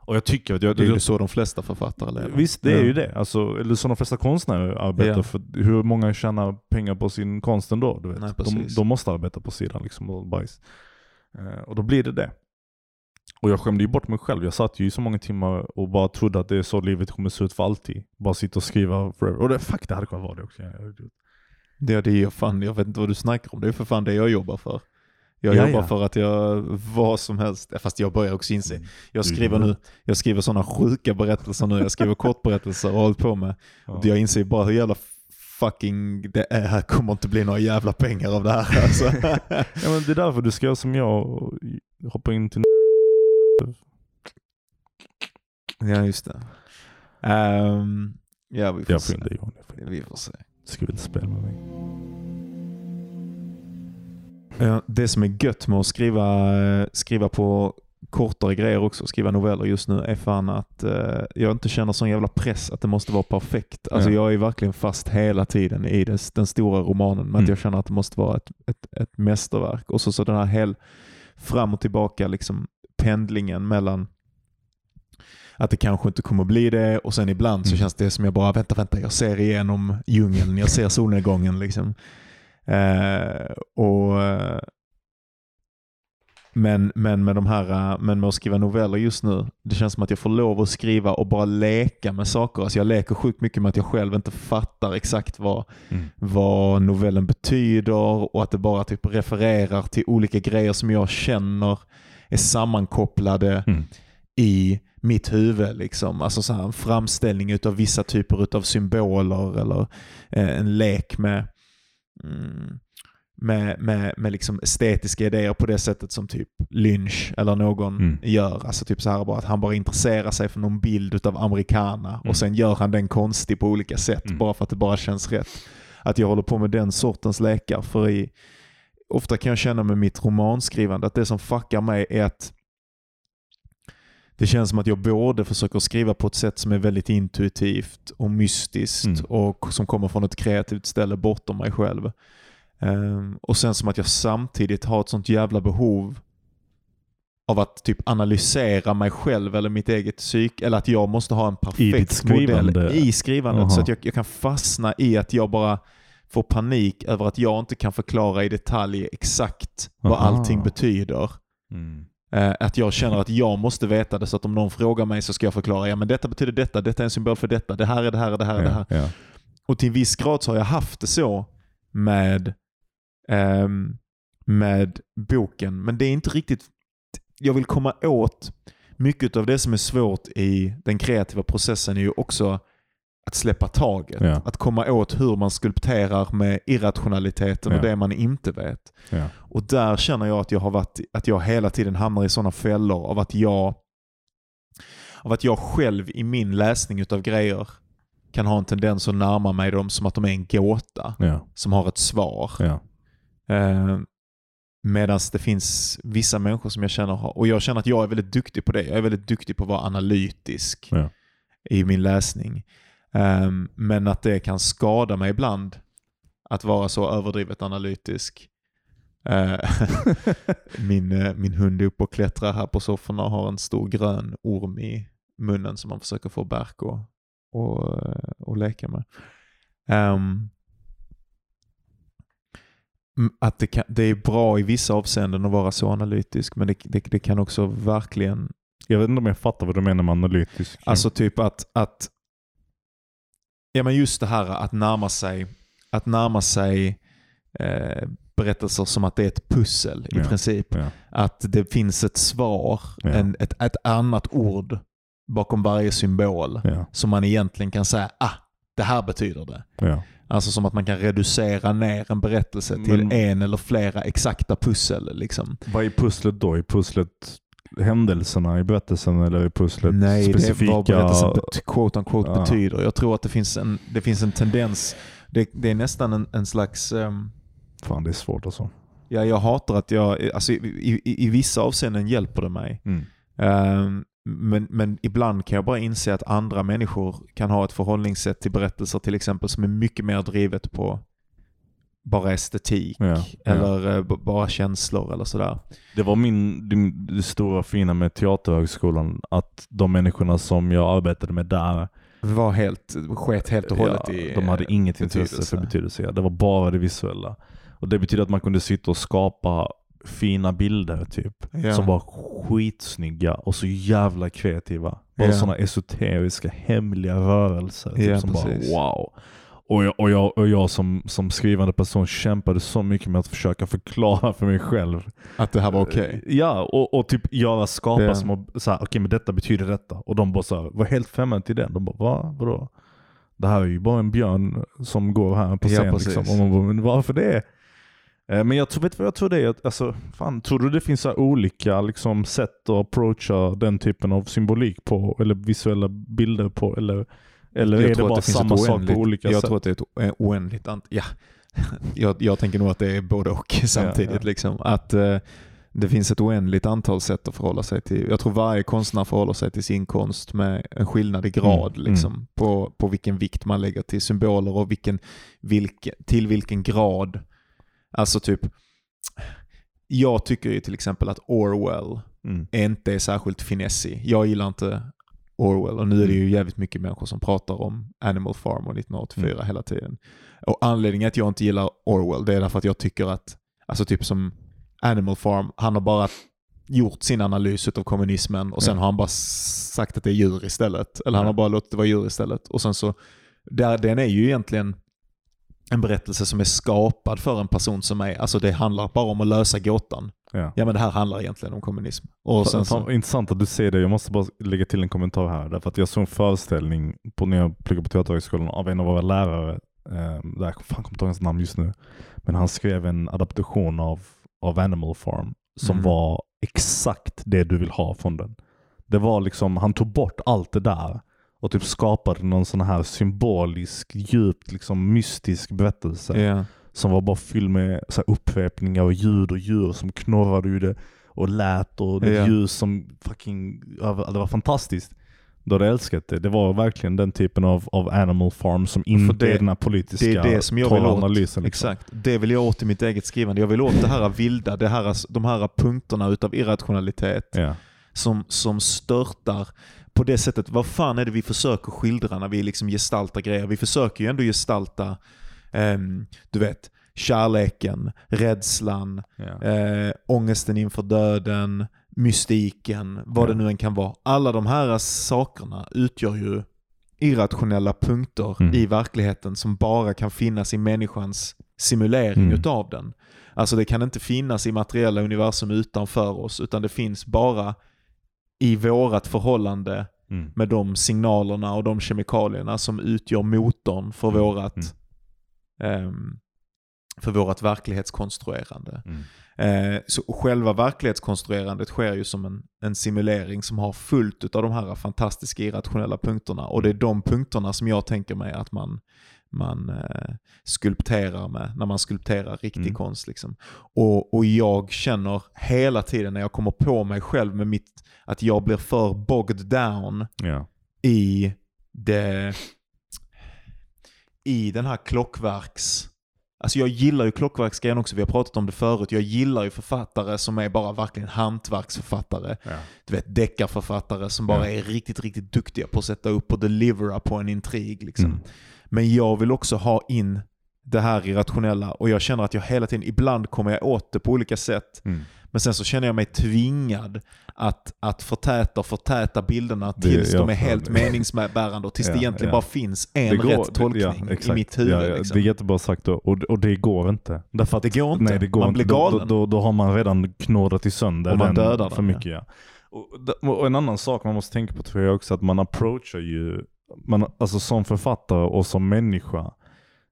S2: Och jag tycker att jag...
S3: Det är ju så de flesta författare lever.
S2: Visst, det är
S3: Ja.
S2: ju det. Alltså, eller som de flesta konstnärer arbetar.
S3: Ja.
S2: För hur många tjänar pengar på sin konst ändå? Du vet?
S3: Nej,
S2: de, de måste arbeta på sidan liksom och bajs. Eh, och då blir det det. Och jag skämde ju bort mig själv. Jag satt ju i så många timmar och bara trodde att det är så livet kommer se ut för alltid. Bara sitta och skriva forever. Och det, fuck, det hade kunnat vara det också.
S3: Det är det jag fan, jag vet inte vad du snackar om. Det är för fan det jag jobbar för. Jag
S2: Ja,
S3: jobbar
S2: ja.
S3: för att jag, vad som helst, fast jag börjar också inse. Jag
S2: Du-
S3: skriver nu, jag skriver sådana sjuka berättelser nu. Jag skriver kortberättelser och hållit på med. Och jag inser bara hur jävla fucking det är, här kommer inte bli några jävla pengar av det här alltså.
S2: Ja, men det är därför du ska göra som jag och hoppa in till
S3: ja just det. Ehm, ja vi får
S2: Jag
S3: se.
S2: dig Johan. Jag får.
S3: Vi får se.
S2: Skriv ett spel med mig.
S3: Det som är gött med att skriva, eh, skriva på kortare grejer också, skriva noveller just nu, är fan att eh, jag inte känner sån jävla press att det måste vara perfekt. Alltså
S2: Ja.
S3: jag är verkligen fast hela tiden i det, den stora romanen, men
S2: Mm.
S3: jag känner att det måste vara ett, ett, ett mästerverk. Och så, så den här hel, fram och tillbaka liksom pendlingen mellan att det kanske inte kommer bli det och sen ibland så
S2: Mm.
S3: känns det som jag bara, vänta, vänta, jag ser igenom djungeln, jag ser solnedgången liksom. Eh, och, men, men, med de här, eh, men med att skriva noveller just nu, det känns som att jag får lov att skriva och bara leka med saker. Alltså jag leker sjukt mycket med att jag själv inte fattar exakt vad,
S2: Mm.
S3: vad novellen betyder och att det bara typ refererar till olika grejer som jag känner är sammankopplade
S2: Mm.
S3: i mitt huvud. Liksom. Alltså så här, en framställning utav vissa typer av symboler eller eh, en lek med, mm, med, med, med liksom estetiska idéer på det sättet som typ Lynch eller någon
S2: Mm.
S3: gör. Alltså typ så här bara att han bara intresserar sig för någon bild utav americana
S2: Mm.
S3: och sen gör han den konstig på olika sätt
S2: Mm.
S3: bara för att det bara känns rätt. Att jag håller på med den sortens lekar. För i, ofta kan jag känna med mitt romanskrivande att det som fuckar mig är att det känns som att jag både försöker skriva på ett sätt som är väldigt intuitivt och mystiskt
S2: Mm.
S3: och som kommer från ett kreativt ställe bortom mig själv. Ehm, och sen som att jag samtidigt har ett sånt jävla behov av att typ analysera mig själv eller mitt eget psyk eller att jag måste ha en
S2: I
S3: perfekt modell
S2: skrivande?
S3: i skrivandet
S2: Aha.
S3: så att jag, jag kan fastna i att jag bara får panik över att jag inte kan förklara i detalj exakt vad
S2: Aha.
S3: allting betyder.
S2: Mm.
S3: Eh, att jag känner att jag måste veta det så att om någon frågar mig så ska jag förklara. Ja men detta betyder detta, detta är en symbol för detta, det här är det här, det här är det här.
S2: Ja.
S3: Och till en viss grad så har jag haft det så med, ehm, med boken. Men det är inte riktigt... Jag vill komma åt mycket av det som är svårt i den kreativa processen är ju också att släppa taget.
S2: Ja.
S3: Att komma åt hur man skulpterar med irrationaliteten och
S2: Ja.
S3: det man inte vet.
S2: Ja.
S3: Och där känner jag att jag har varit, att jag hela tiden hamnar i sådana fällor av att jag av att jag själv i min läsning utav grejer kan ha en tendens att närma mig dem som att de är en gåta som har ett svar. Eh, Medan det finns vissa människor som jag känner har, och jag känner att jag är väldigt duktig på det. Jag är väldigt duktig på att vara analytisk i min läsning. Eh, men att det kan skada mig ibland att vara så överdrivet analytisk. Eh, min, eh, min hund är uppe och klättrar här på sofforna och har en stor grön orm i munnen som man försöker få Berk och, och, och leka med. Mm, att det, kan, det är bra i vissa avseenden att vara så analytisk men det, det, det kan också verkligen
S2: Jag vet inte om jag fattar vad du menar med analytisk.
S3: Alltså typ att, att ja men just det här att närma sig, att närma sig eh, berättelser som att det är ett pussel i
S2: Ja.
S3: princip.
S2: ja.
S3: Att det finns ett svar,
S2: Ja.
S3: en, ett, ett annat ord bakom varje symbol som man egentligen kan säga, ah, det här betyder det. Alltså som att man kan reducera ner en berättelse till
S2: Men-
S3: en eller flera exakta pussel. Liksom.
S2: Vad är pusslet då? Är pusslet händelserna i berättelsen eller är pusslet
S3: Nej,
S2: specifika?
S3: det är vad berättelsen bet- quote unquote
S2: Ja.
S3: betyder. Jag tror att det finns en, det finns en tendens, det, det är nästan en, en slags, ehm,
S2: Fan det är svårt alltså.
S3: ja, jag hatar att jag, alltså i, i, i vissa avseenden hjälper det mig.
S2: Mm.
S3: Ehm, men, men ibland kan jag bara inse att andra människor kan ha ett förhållningssätt till berättelser till exempel som är mycket mer drivet på bara estetik
S2: Ja, ja.
S3: eller eh, b- bara känslor eller sådär.
S2: Det var min, det, det stora fina med Teaterhögskolan, att de människorna som jag arbetade med där,
S3: Var helt, sket helt och hållet
S2: ja,
S3: i
S2: de hade inget
S3: betydelse.
S2: intresse för betydelse. Ja, Det var bara det visuella. Och Det betyder att man kunde sitta och skapa fina bilder typ.
S3: Ja.
S2: Som var skitsnygga och så jävla kreativa. Bara
S3: Ja.
S2: sådana esoteriska, hemliga rörelser. Typ,
S3: Ja,
S2: som
S3: precis.
S2: bara wow. Och jag, och jag, och jag som, som skrivande person kämpade så mycket med att försöka förklara för mig själv.
S3: Att det här var okej.
S2: Ja, och, och typ göra skapa
S3: Ja.
S2: som okej men detta betyder detta. Och de bara så här, var helt främmande till det. De bara, va? Vadå? Det här är ju bara en björn som går här på
S3: Ja,
S2: scen.
S3: precis.
S2: liksom. Och man bara, men varför det? Eh, Men jag tror, vet vad jag tror det är? Att, Alltså, fan, tror du det finns så olika liksom, sätt att approacha den typen av symbolik på? Eller visuella bilder på? Eller, eller
S3: Jag
S2: är det bara samma sak på olika
S3: Jag
S2: sätt?
S3: tror att det är ett o- oändligt ant- Ja. jag, jag tänker nog att det är både och samtidigt.
S2: ja.
S3: Liksom. Att eh, det finns ett oändligt antal sätt att förhålla sig till. Jag tror varje konstnär förhåller sig till sin konst med en skillnad i grad.
S2: Mm,
S3: Liksom, på, på vilken vikt man lägger till symboler och vilken, vilken, till vilken grad. Alltså typ, jag tycker ju till exempel att Orwell
S2: Mm.
S3: inte är särskilt finessig. Jag gillar inte Orwell och nu är det ju jävligt mycket människor som pratar om Animal Farm och 1984
S2: Mm.
S3: hela tiden. Och anledningen att jag inte gillar Orwell det är därför att jag tycker att, alltså typ som Animal Farm, han har bara gjort sin analys av kommunismen och sen
S2: Ja.
S3: har han bara sagt att det är djur istället. Eller han har bara låtit det vara djur istället. Och sen så, där, den är ju egentligen en berättelse som är skapad för en person som är, alltså det handlar bara om att lösa gåtan.
S2: Ja.
S3: Ja men det här handlar egentligen om kommunism. Och sen så,
S2: intressant att du säger det. Jag måste bara lägga till en kommentar här. Därför att jag såg en föreställning på, när jag pluggade på Teaterhögskolan av en av våra lärare. Eh, där, fan, kommer inte ihåg hans namn just nu. Men han skrev en adaptation av, av Animal Farm som
S3: Mm.
S2: var exakt det du vill ha från den. Det var liksom, han tog bort allt det där och typ skapade någon sån här symbolisk, djupt liksom mystisk berättelse
S3: ja.
S2: Som var bara fylld med så här uppväpningar och ljud och djur som knorrade ur det och lät och
S3: Ja.
S2: ljus som fucking, ja, det var fantastiskt. Då hade jag älskat det. Det var verkligen den typen av, av animal farm som inte
S3: det-
S2: är den här politiska
S3: Det är det som jag vill åt.
S2: analysen. Liksom.
S3: Exakt. Det vill jag åt i mitt eget skrivande. Jag vill åt det här vilda, det här, de här punkterna utav irrationalitet
S2: Ja.
S3: som, som störtar på det sättet. Vad fan är det vi försöker skildra när vi liksom gestaltar grejer? Vi försöker ju ändå gestalta, ehm, du vet, kärleken, rädslan,
S2: Ja.
S3: eh, ångesten inför döden, mystiken, vad
S2: Ja.
S3: det nu än kan vara. Alla de här sakerna utgör ju irrationella punkter
S2: Mm.
S3: i verkligheten som bara kan finnas i människans simulering
S2: Mm.
S3: utav den. Alltså det kan inte finnas i materiella universum utanför oss, utan det finns bara i vårat förhållande
S2: Mm.
S3: med de signalerna och de kemikalierna som utgör motorn för
S2: Mm.
S3: vårat ehm, för vårat verklighetskonstruerande.
S2: Mm.
S3: Eh, så själva verklighetskonstruerandet sker ju som en, en simulering som har fullt av de här fantastiska irrationella punkterna. Och det är de punkterna som jag tänker mig att man, man eh, skulpterar med när man skulpterar riktig
S2: Mm.
S3: konst. Liksom. Och, och jag känner hela tiden när jag kommer på mig själv med mitt, att jag blir för bogged down
S2: Ja.
S3: i det i den här klockverks... Alltså jag gillar ju klockverksgrejen också, vi har pratat om det förut. Jag gillar ju författare som är bara verkligen hantverksförfattare.
S2: Ja.
S3: Du vet deckarförfattare som bara
S2: Ja.
S3: är riktigt, riktigt duktiga på att sätta upp och delivera på en intrig. Liksom.
S2: Mm.
S3: Men jag vill också ha in det här irrationella och jag känner att jag hela tiden, ibland kommer jag åt det på olika sätt.
S2: Mm.
S3: Men sen så känner jag mig tvingad att, att förtäta och förtäta bilderna
S2: Det-
S3: tills
S2: jag
S3: de är helt meningsbärande och tills
S2: Ja,
S3: det egentligen
S2: ja.
S3: bara finns en
S2: Det går-
S3: rätt tolkning
S2: ja,
S3: i mitt huvud. Liksom.
S2: Det är jättebra sagt då. Och, och det går inte. Därför att,
S3: Det går inte.
S2: Nej, det går
S3: Man
S2: inte.
S3: blir galen.
S2: då, då, då har man redan knådat i sönder
S3: Och man
S2: den
S3: dödar
S2: för
S3: den,
S2: mycket. Ja. Och, och en annan sak man måste tänka på tror jag också att man approachar ju, man, alltså som författare och som människa,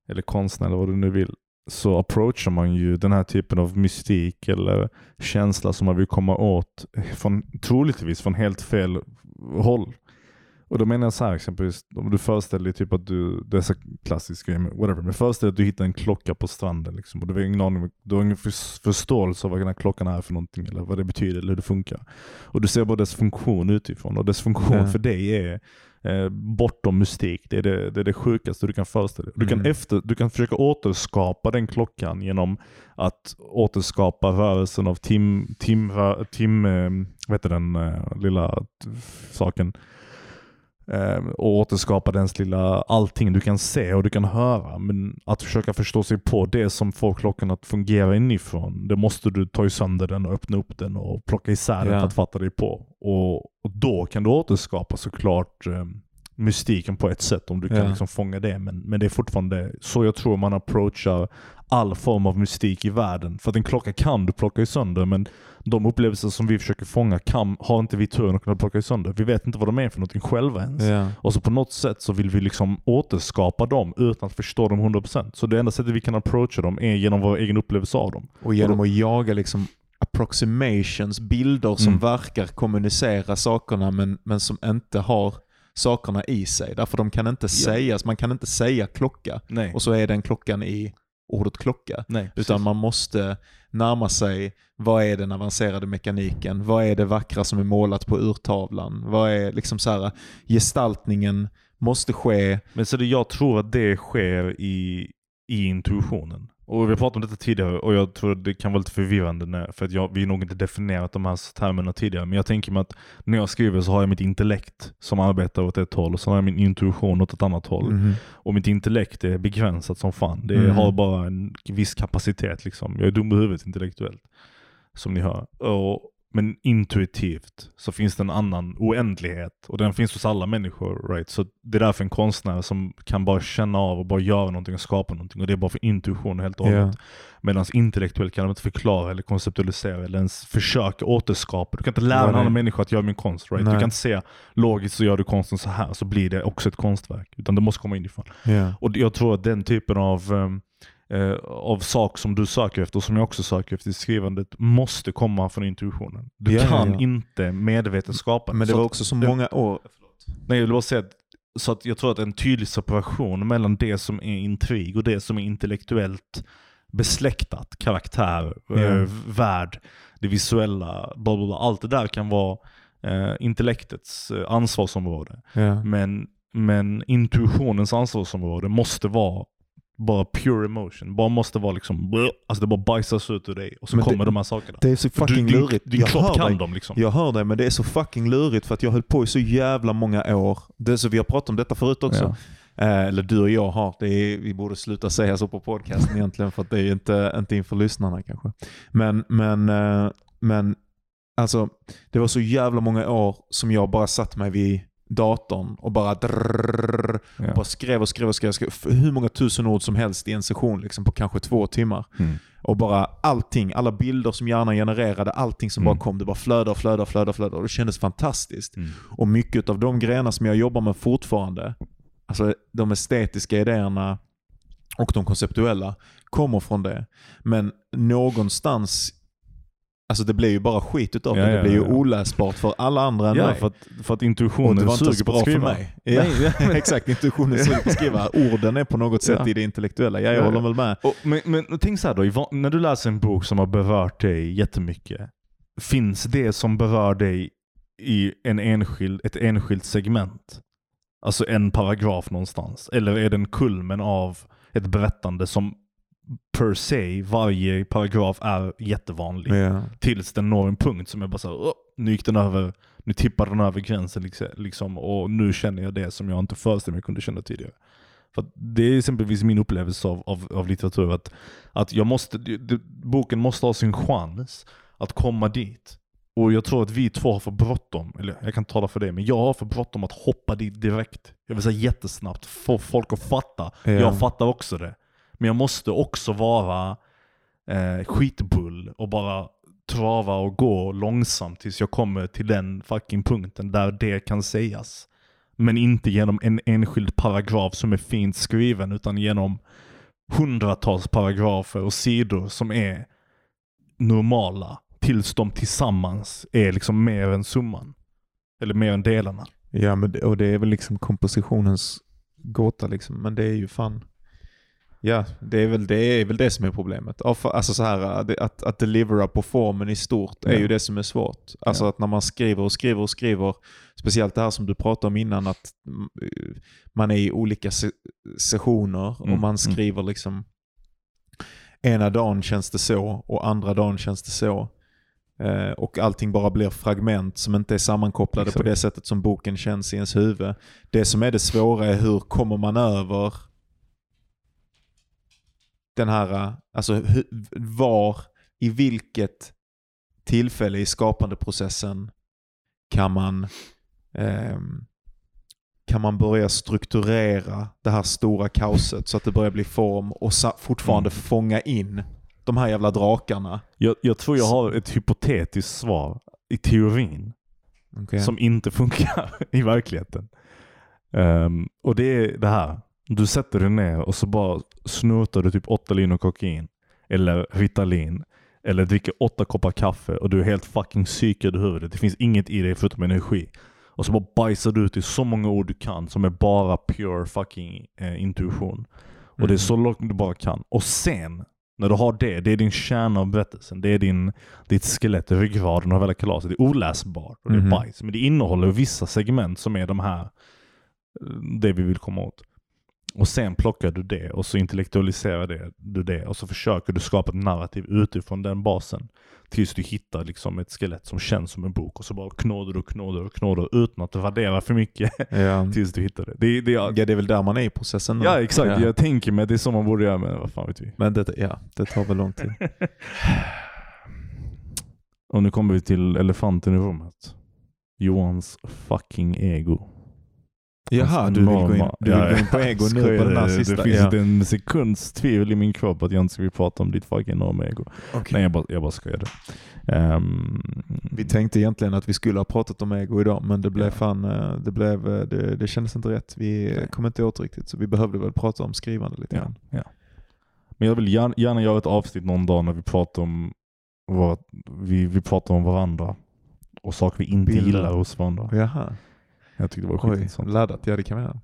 S2: eller konstnär eller vad du nu vill, så approachar man ju den här typen av mystik eller känsla som man vill komma åt från, troligtvis från helt fel håll. Och då menar jag så här exempelvis, om du föreställer dig typ att du, det är så klassiskt grej, men whatever, men föreställ dig att du hittar en klocka på stranden liksom, och du har ingen aning, du har ingen förs- förståelse av vad den här klockan är för någonting eller vad det betyder eller hur det funkar. Och du ser bara dess funktion utifrån och dess funktion
S3: Ja.
S2: för dig är eh, bortom mystik. Det är det, det är det sjukaste du kan föreställa dig. Du, kan
S3: Mm.
S2: efter, du kan försöka återskapa den klockan genom att återskapa rörelsen av tim, tim, tim eh, vad heter den eh, lilla saken? Eh, och återskapa dens lilla, allting du kan se och du kan höra. Men att försöka förstå sig på det som får klockan att fungera inifrån, det måste du ta i sönder den och öppna upp den och plocka isär den
S3: Ja.
S2: för att fatta dig på. Och, och då kan du återskapa såklart eh, mystiken på ett sätt om du kan
S3: Ja.
S2: liksom fånga det. Men, men det är fortfarande så jag tror man approachar all form av mystik i världen. För att en klocka kan du plocka i sönder, men de upplevelser som vi försöker fånga kan, har inte vi turen att kunna plocka i sönder. Vi vet inte vad de är för någonting själva ens.
S3: Ja.
S2: Och så på något sätt så vill vi liksom återskapa dem utan att förstå dem 100%. Så det enda sättet vi kan approacha dem är genom vår egen upplevelse av dem.
S3: Och genom att jaga liksom approximations, bilder som
S2: Mm.
S3: verkar kommunicera sakerna men, men som inte har sakerna i sig. Därför de kan inte sägas, man kan inte säga klocka
S2: Nej.
S3: och så är den klockan i ordet klocka.
S2: Nej,
S3: Utan man måste närma sig, vad är den avancerade mekaniken? Vad är det vackra som är målat på urtavlan? Vad är liksom så här, gestaltningen måste ske.
S2: Men så det, jag tror att det sker i, i intuitionen. Och vi har pratat om detta tidigare och jag tror det kan vara lite förvirrande när, för att jag, vi har nog inte definierat de här termerna tidigare. Men jag tänker mig att när jag skriver så har jag mitt intellekt som arbetar åt ett håll och så har jag min intuition åt ett annat håll. Och mitt intellekt är begränsat som fan. Det
S3: Mhm.
S2: har bara en viss kapacitet liksom. Jag är dum i huvudet intellektuellt. Som ni hör. Och, men intuitivt så finns det en annan oändlighet. Och den finns hos alla människor. Right? Så det är därför en konstnär som kan bara känna av och bara göra någonting och skapa någonting. Och det är bara för intuition helt och hållet. Medan intellektuellt kan de inte förklara eller konceptualisera eller ens försöka återskapa. Du kan inte lära
S3: Nej,
S2: en annan människa att göra min konst. Right? Du kan inte säga logiskt så gör du konsten så här så blir det också ett konstverk. Utan det måste komma inifrån.
S3: Ja.
S2: Och jag tror att den typen av, ehm, eh, av sak som du söker efter och som jag också söker efter i skrivandet måste komma från intuitionen. Du
S3: Ja,
S2: kan
S3: ja.
S2: inte medvetet skapa
S3: Men det
S2: Så
S3: var också så
S2: det-
S3: många år.
S2: Nej, jag vill bara säga att, så att jag tror att en tydlig separation mellan det som är intrig och det som är intellektuellt besläktat, karaktär,
S3: Ja.
S2: eh, värld, det visuella, bla bla bla. Allt det där kan vara eh, intellektets eh, ansvarsområde. Men, men intuitionens ansvarsområde måste vara bara pure emotion. Bara måste vara liksom, alltså det bara bajsas ut ur dig och så
S3: Men det-
S2: kommer de här sakerna.
S3: Det är så fucking
S2: du, din,
S3: lurigt.
S2: din
S3: jag,
S2: kropp
S3: hör
S2: kan
S3: dig.
S2: dem liksom.
S3: jag hör dig, men det är så fucking lurigt för att jag höll på i så jävla många år. Det är så, vi har pratat om detta förut också. Eh, eller du och jag har. Det är, vi borde sluta säga så på podcasten egentligen för att det är inte, inte inför lyssnarna kanske. Men, men, eh, men alltså, det var så jävla många år som jag bara satt mig vid datorn och bara, drrrr,
S2: Ja.
S3: bara skrev och skrev och skrev, skrev hur många tusen ord som helst i en session liksom, på kanske två timmar.
S2: Mm.
S3: Och bara allting, alla bilder som hjärnan genererade, allting som
S2: Mm.
S3: bara kom, det bara flödade och flödade och flödade flödade och det kändes fantastiskt.
S2: Mm.
S3: Och mycket av de grejerna som jag jobbar med fortfarande, alltså de estetiska idéerna och de konceptuella, kommer från det. Men någonstans, alltså det blir ju bara skit utav
S2: Ja,
S3: det. Det blir ju
S2: ja,
S3: oläsbart för alla andra än
S2: Ja,
S3: mig.
S2: för att, för att
S3: och
S2: intuitionen
S3: inte
S2: suger på att
S3: för
S2: skriva.
S3: mig. Ja,
S2: Nej,
S3: exakt, intuitionen suger på att skriva. Orden är på något sätt i det intellektuella. Ja, jag
S2: Ja, ja.
S3: håller väl med.
S2: Och, men, men tänk så här då, när du läser en bok som har berört dig jättemycket, finns det som berör dig i en enskild, ett enskilt segment? Alltså en paragraf någonstans? Eller är det en kulmen av ett berättande som per se, varje paragraf är jättevanlig?
S3: Ja.
S2: Tills den når en punkt som är bara såhär, nu gick den över, nu tippade den över gränsen liksom, liksom, och nu känner jag det som jag inte föreställde mig kunde känna tidigare. För det är exempelvis min upplevelse av, av, av litteratur, att, att jag måste, boken måste ha sin chans att komma dit. Och jag tror att vi två har för bråttom, eller jag kan tala för det, men jag har för bråttom att hoppa dit direkt. Jag vill säga jättesnabbt, få folk att fatta.
S3: Ja.
S2: Jag fattar också det. Men jag måste också vara eh, skitbull och bara trava och gå långsamt tills jag kommer till den fucking punkten där det kan sägas. Men inte genom en enskild paragraf som är fint skriven utan genom hundratals paragrafer och sidor som är normala tills de tillsammans är liksom mer än summan. Eller mer än delarna.
S3: Ja, men det, och det är väl liksom kompositionens gåta liksom. Men det är ju fan... Ja, det är väl det, är väl det som är problemet. Alltså så här, det- att, att delivera på formen i stort är
S2: Ja.
S3: ju det som är svårt. Alltså
S2: Ja.
S3: att när man skriver och skriver och skriver, speciellt det här som du pratade om innan, att mm, man är i olika se sessioner och
S2: Mm,
S3: man
S2: mm.
S3: skriver liksom ena dagen känns det så och andra dagen känns det så. Eh, och allting bara blir fragment som inte är sammankopplade
S2: Exakt.
S3: på det sättet som boken känns i ens huvud. Det som är det svåra är hur kommer man över den här, eh, alltså var, i vilket tillfälle i skapandeprocessen kan man ehm, kan man börja strukturera det här stora kaoset så att det börjar bli form och fortfarande
S2: Mm.
S3: fånga in de här jävla drakarna.
S2: Jag, jag tror jag har ett hypotetiskt svar i teorin
S3: Okej.
S2: som inte funkar i verkligheten. Ehm, och det är det här. Du sätter dig ner och så bara snortar du typ åtta linor kokain eller Ritalin eller dricker åtta koppar kaffe och du är helt fucking psykad i huvudet. Det finns inget i dig förutom energi. Och så bara bajsar du ut i så många ord du kan som är bara pure fucking eh, intuition. Och det är
S3: Mm.
S2: så långt du bara kan. Och sen, när du har det, det är din kärna av berättelsen. Det är din, ditt skelett, ryggraden av hela kalaset. Det är oläsbart och det är
S3: Mhm.
S2: bajs. Men det innehåller vissa segment som är de här, eh, det vi vill komma åt. Och sen plockar du det och så intellektualiserar det, du det och så försöker du skapa ett narrativ utifrån den basen. Tills du hittar liksom ett skelett som känns som en bok och så bara knådar och knådar och knådar utan att värdera för mycket.
S3: Ja.
S2: tills du hittar det. det, det
S3: ja, det är väl där man är i processen nu.
S2: Ja exakt,
S3: Ja.
S2: jag tänker mig det är så man borde göra men vad fan vet vi.
S3: Men det, ja, det tar väl lång tid.
S2: Och nu kommer vi till elefanten i rummet. Johans fucking ego.
S3: Jaha, du vill gå in, du vill
S2: Ja,
S3: gå in på ego nu på den här sista?
S2: Det finns
S3: ja.
S2: inte en sekunds tvivel i min kropp att jag inte ska prata om ditt fucking enorma ego.
S3: Okej.
S2: Nej jag bara, jag bara skojar. Um,
S3: Vi tänkte egentligen att vi skulle ha pratat om ego idag, men det blev
S2: Ja.
S3: fan, eh, det, blev, eh, det, det kändes inte rätt. Vi
S2: Nej.
S3: kom inte åt riktigt, så vi behövde väl prata om skrivande lite grann.
S2: ja. Men jag vill gärna, gärna göra ett avsnitt någon dag när vi pratar om vad, vi, vi pratar om varandra. Och saker vi inte
S3: Bilder.
S2: gillar hos varandra.
S3: Jaha,
S2: Jag tyckte det var
S3: oj,
S2: skitintressant.
S3: laddat. Ja det kan vi göra.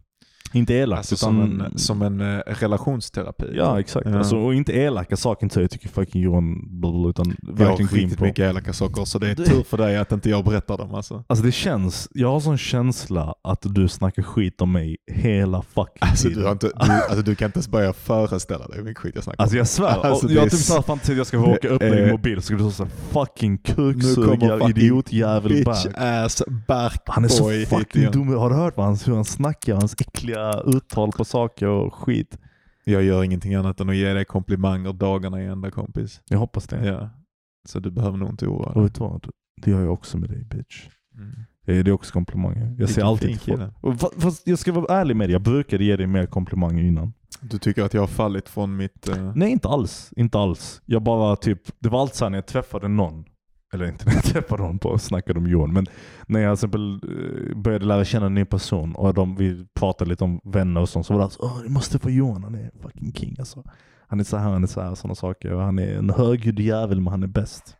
S2: Inte elakt
S3: Alltså
S2: utan...
S3: som en, som en eh, relationsterapi.
S2: Ja exakt.
S3: Ja.
S2: Alltså, och inte elaka saker inte så jag tycker fucking Johan blablabla, utan verkligen gå in på.
S3: mycket elaka saker, så det är
S2: Du-
S3: tur för dig att inte jag berättar dem alltså.
S2: Alltså det känns, jag har sån känsla att du snackar skit om mig hela fucking
S3: Alltså
S2: tiden.
S3: du, inte, du, alltså du kan inte ens börja föreställa dig hur mycket skit jag snackar
S2: Alltså
S3: om.
S2: jag svär,
S3: Alltså,
S2: jag har typ såhär fantasi att jag ska råka
S3: det
S2: öppna
S3: är-
S2: din mobil så ska stå såhär fucking
S3: Nu kommer
S2: kuksugar,
S3: fucking
S2: idiotjävel Berg.
S3: ass
S2: Han är så fucking dum. Har du hört vad han, hur han snackar? Hans äckliga uttal på saker och skit.
S3: Jag gör ingenting annat än att ge dig komplimanger dagarna i ända kompis.
S2: Jag hoppas det.
S3: Ja. Så du behöver nog inte oroa
S2: Och
S3: dig.
S2: vet du vad? Det gör jag också med dig bitch.
S3: Mm.
S2: Det är också komplimanger. Jag ser alltid till folk. Och Fast jag ska vara ärlig med dig, jag brukade ge dig mer komplimanger innan.
S3: Du tycker att jag har fallit från mitt... eh,
S2: Nej inte alls, inte alls. Jag bara typ, det var alltid såhär när jag träffade någon, eller inte när jag träffade någon på och snackade om Johan, men när jag till exempel eh, började lära känna en ny person och de, vi pratade lite om vänner och sånt, så var det alltså Åh, du måste få Johan, han är fucking king alltså. Han är så här, han är så här, sådana saker. Och han är en högljudd jävel men han är bäst.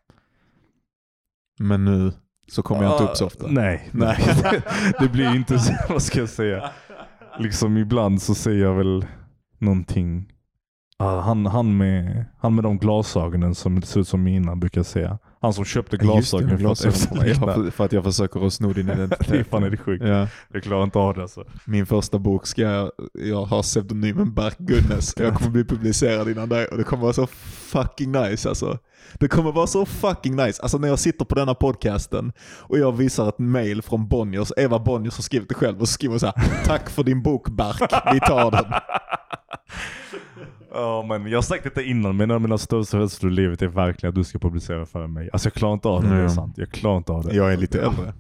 S3: Men nu så kommer jag inte upp så ofta.
S2: Ah, Nej, nej. det blir inte så, vad ska jag säga. Liksom ibland så säger jag väl någonting. Ah, han, han, med, han med de glasögonen som ser ut som mina brukar säga. Han som köpte
S3: just det,
S2: glasögon för att
S3: glasögon på mig. Ja,
S2: efterlikna.
S3: för, att jag försöker att sno din identitet.
S2: fan är det sjukt.
S3: Ja.
S2: Jag klarar inte av det alltså.
S3: Min första bok ska jag, jag har pseudonymen Berk Gunnes. Jag kommer bli publicerad innan dig och det kommer vara så fucking nice alltså. Det kommer vara så fucking nice. Alltså när jag sitter på denna podcasten och jag visar ett mail från Bonniers, Eva Bonniers har skrivit det själv och så skriver hon så här: Tack för din bok Berk, vi tar den.
S2: Ja men jag har sagt detta innan, men en av mina största rädslor i livet är verkligen att du ska publicera för mig. Alltså jag klarar inte av det, det är
S3: Mm.
S2: sant. Jag klarar inte av det.
S3: Jag är lite äldre.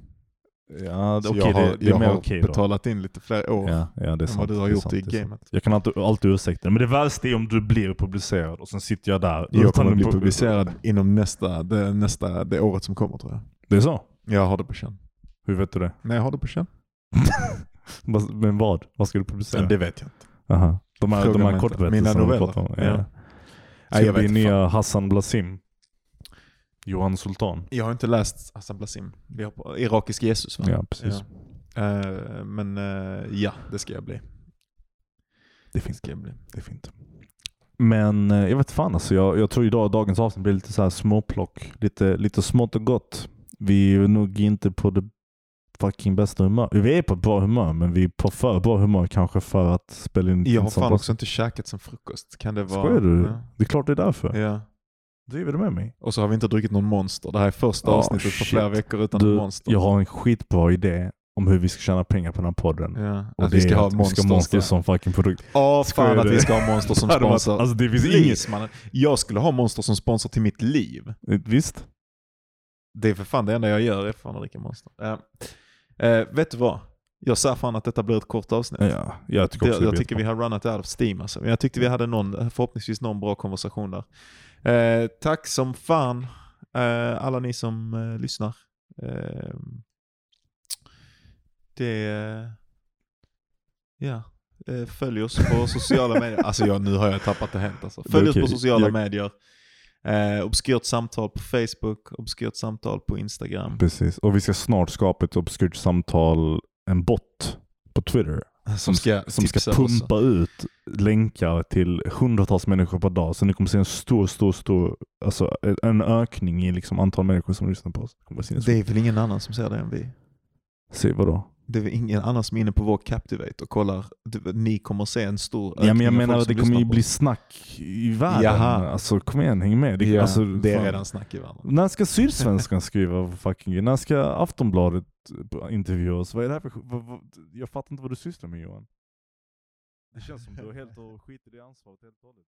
S2: Ja, det- okej
S3: jag har,
S2: det, det är
S3: jag har
S2: då.
S3: betalat in lite fler år
S2: Ja, ja, det är
S3: än
S2: sant.
S3: vad du har gjort
S2: sant,
S3: i gamet.
S2: Jag kan alltid, alltid ursäkta Men det värsta är om du blir publicerad och sen sitter jag där.
S3: Jag kommer bli
S2: pu-
S3: publicerad inom nästa, det, nästa, det året som kommer tror jag.
S2: Det är så?
S3: Jag har det på känn.
S2: Hur vet du det?
S3: Nej, jag har det på känn.
S2: Men vad? Vad ska du publicera?
S3: Men det vet jag inte.
S2: Aha. De här,
S3: Fråga
S2: de här kortberättelserna
S3: noveller.
S2: pratar om.
S3: Ja.
S2: Ja. Ska det bli
S3: vet fan.
S2: nya Hassan Blasim? Johan Sultan?
S3: Jag har inte läst Hassan Blasim. Vi har på Irakisk Jesus va?
S2: Ja, precis.
S3: Ja. Eh, men eh, ja, det ska jag bli.
S2: Det.
S3: Ska jag bli.
S2: Det är fint. Men eh, jag vet fan alltså. Jag, jag tror idag dagens avsnitt blir lite så här småplock. Lite, lite smått och gott. Vi är nog inte på det fucking bästa humör. Vi är på ett bra humör men vi är på för bra humör kanske för att spela in
S3: Jag har fan också inte käkat som frukost. Kan det vara...
S2: Skojar du?
S3: Ja.
S2: Det är klart det är därför.
S3: ja.
S2: Driver du med mig?
S3: Och så har vi inte druckit någon monster. Det här är första
S2: Ah,
S3: avsnittet på
S2: shit.
S3: flera veckor utan
S2: Du,
S3: monster.
S2: jag har en skitbra idé om hur vi ska tjäna pengar på den här podden.
S3: Ja,
S2: Och
S3: att vi ska ha monster.
S2: vi ska monster som fucking produkt.
S3: Ja,
S2: Skojar
S3: fan att vi ska ha monster som sponsor.
S2: Alltså det finns inget...
S3: Jag skulle ha monster som sponsor till mitt liv.
S2: Visst?
S3: Det är för fan det enda jag gör är fan att dricka monster. Eh, eh, vet du vad? Jag sa fan att detta blir ett kort avsnitt.
S2: Ja, jag tycker också det
S3: jag tycker vi har runnat out of steam alltså. Men jag tyckte vi hade någon, förhoppningsvis någon bra konversation där. Eh, tack som fan eh, alla ni som eh, lyssnar. Eh, det... Ja. Eh, följ oss på sociala medier. Alltså jag, nu har jag tappat det helt alltså. Följ oss
S2: okej.
S3: på sociala
S2: Jag-
S3: medier. Eh, obskyrt samtal på Facebook, obskyrt samtal på Instagram.
S2: Precis. Och vi ska snart skapa ett obskyrt samtal, en bot på Twitter.
S3: Som ska,
S2: som ska pumpa ut länkar till hundratals människor per dag. Så ni kommer se en stor, stor, stor, alltså en ökning i liksom antal människor som lyssnar på oss. Det
S3: är väl ingen annan som ser det än vi.
S2: Se vadå?
S3: Det är ingen annan som är inne på vår Captivate och kollar. Ni kommer se en stor
S2: Ja, men jag menar att det kommer ju bli snack i världen.
S3: Jaha.
S2: Alltså kom igen, häng med. Det,
S3: Ja,
S2: alltså,
S3: det är
S2: fan.
S3: redan snack i världen.
S2: När ska Sydsvenskan skriva fucking När ska Aftonbladet intervjua oss? Vad är det här för vad, vad, Jag fattar inte vad du sysslar med Johan. Det känns som du har helt och skiter i ansvaret helt och hållet.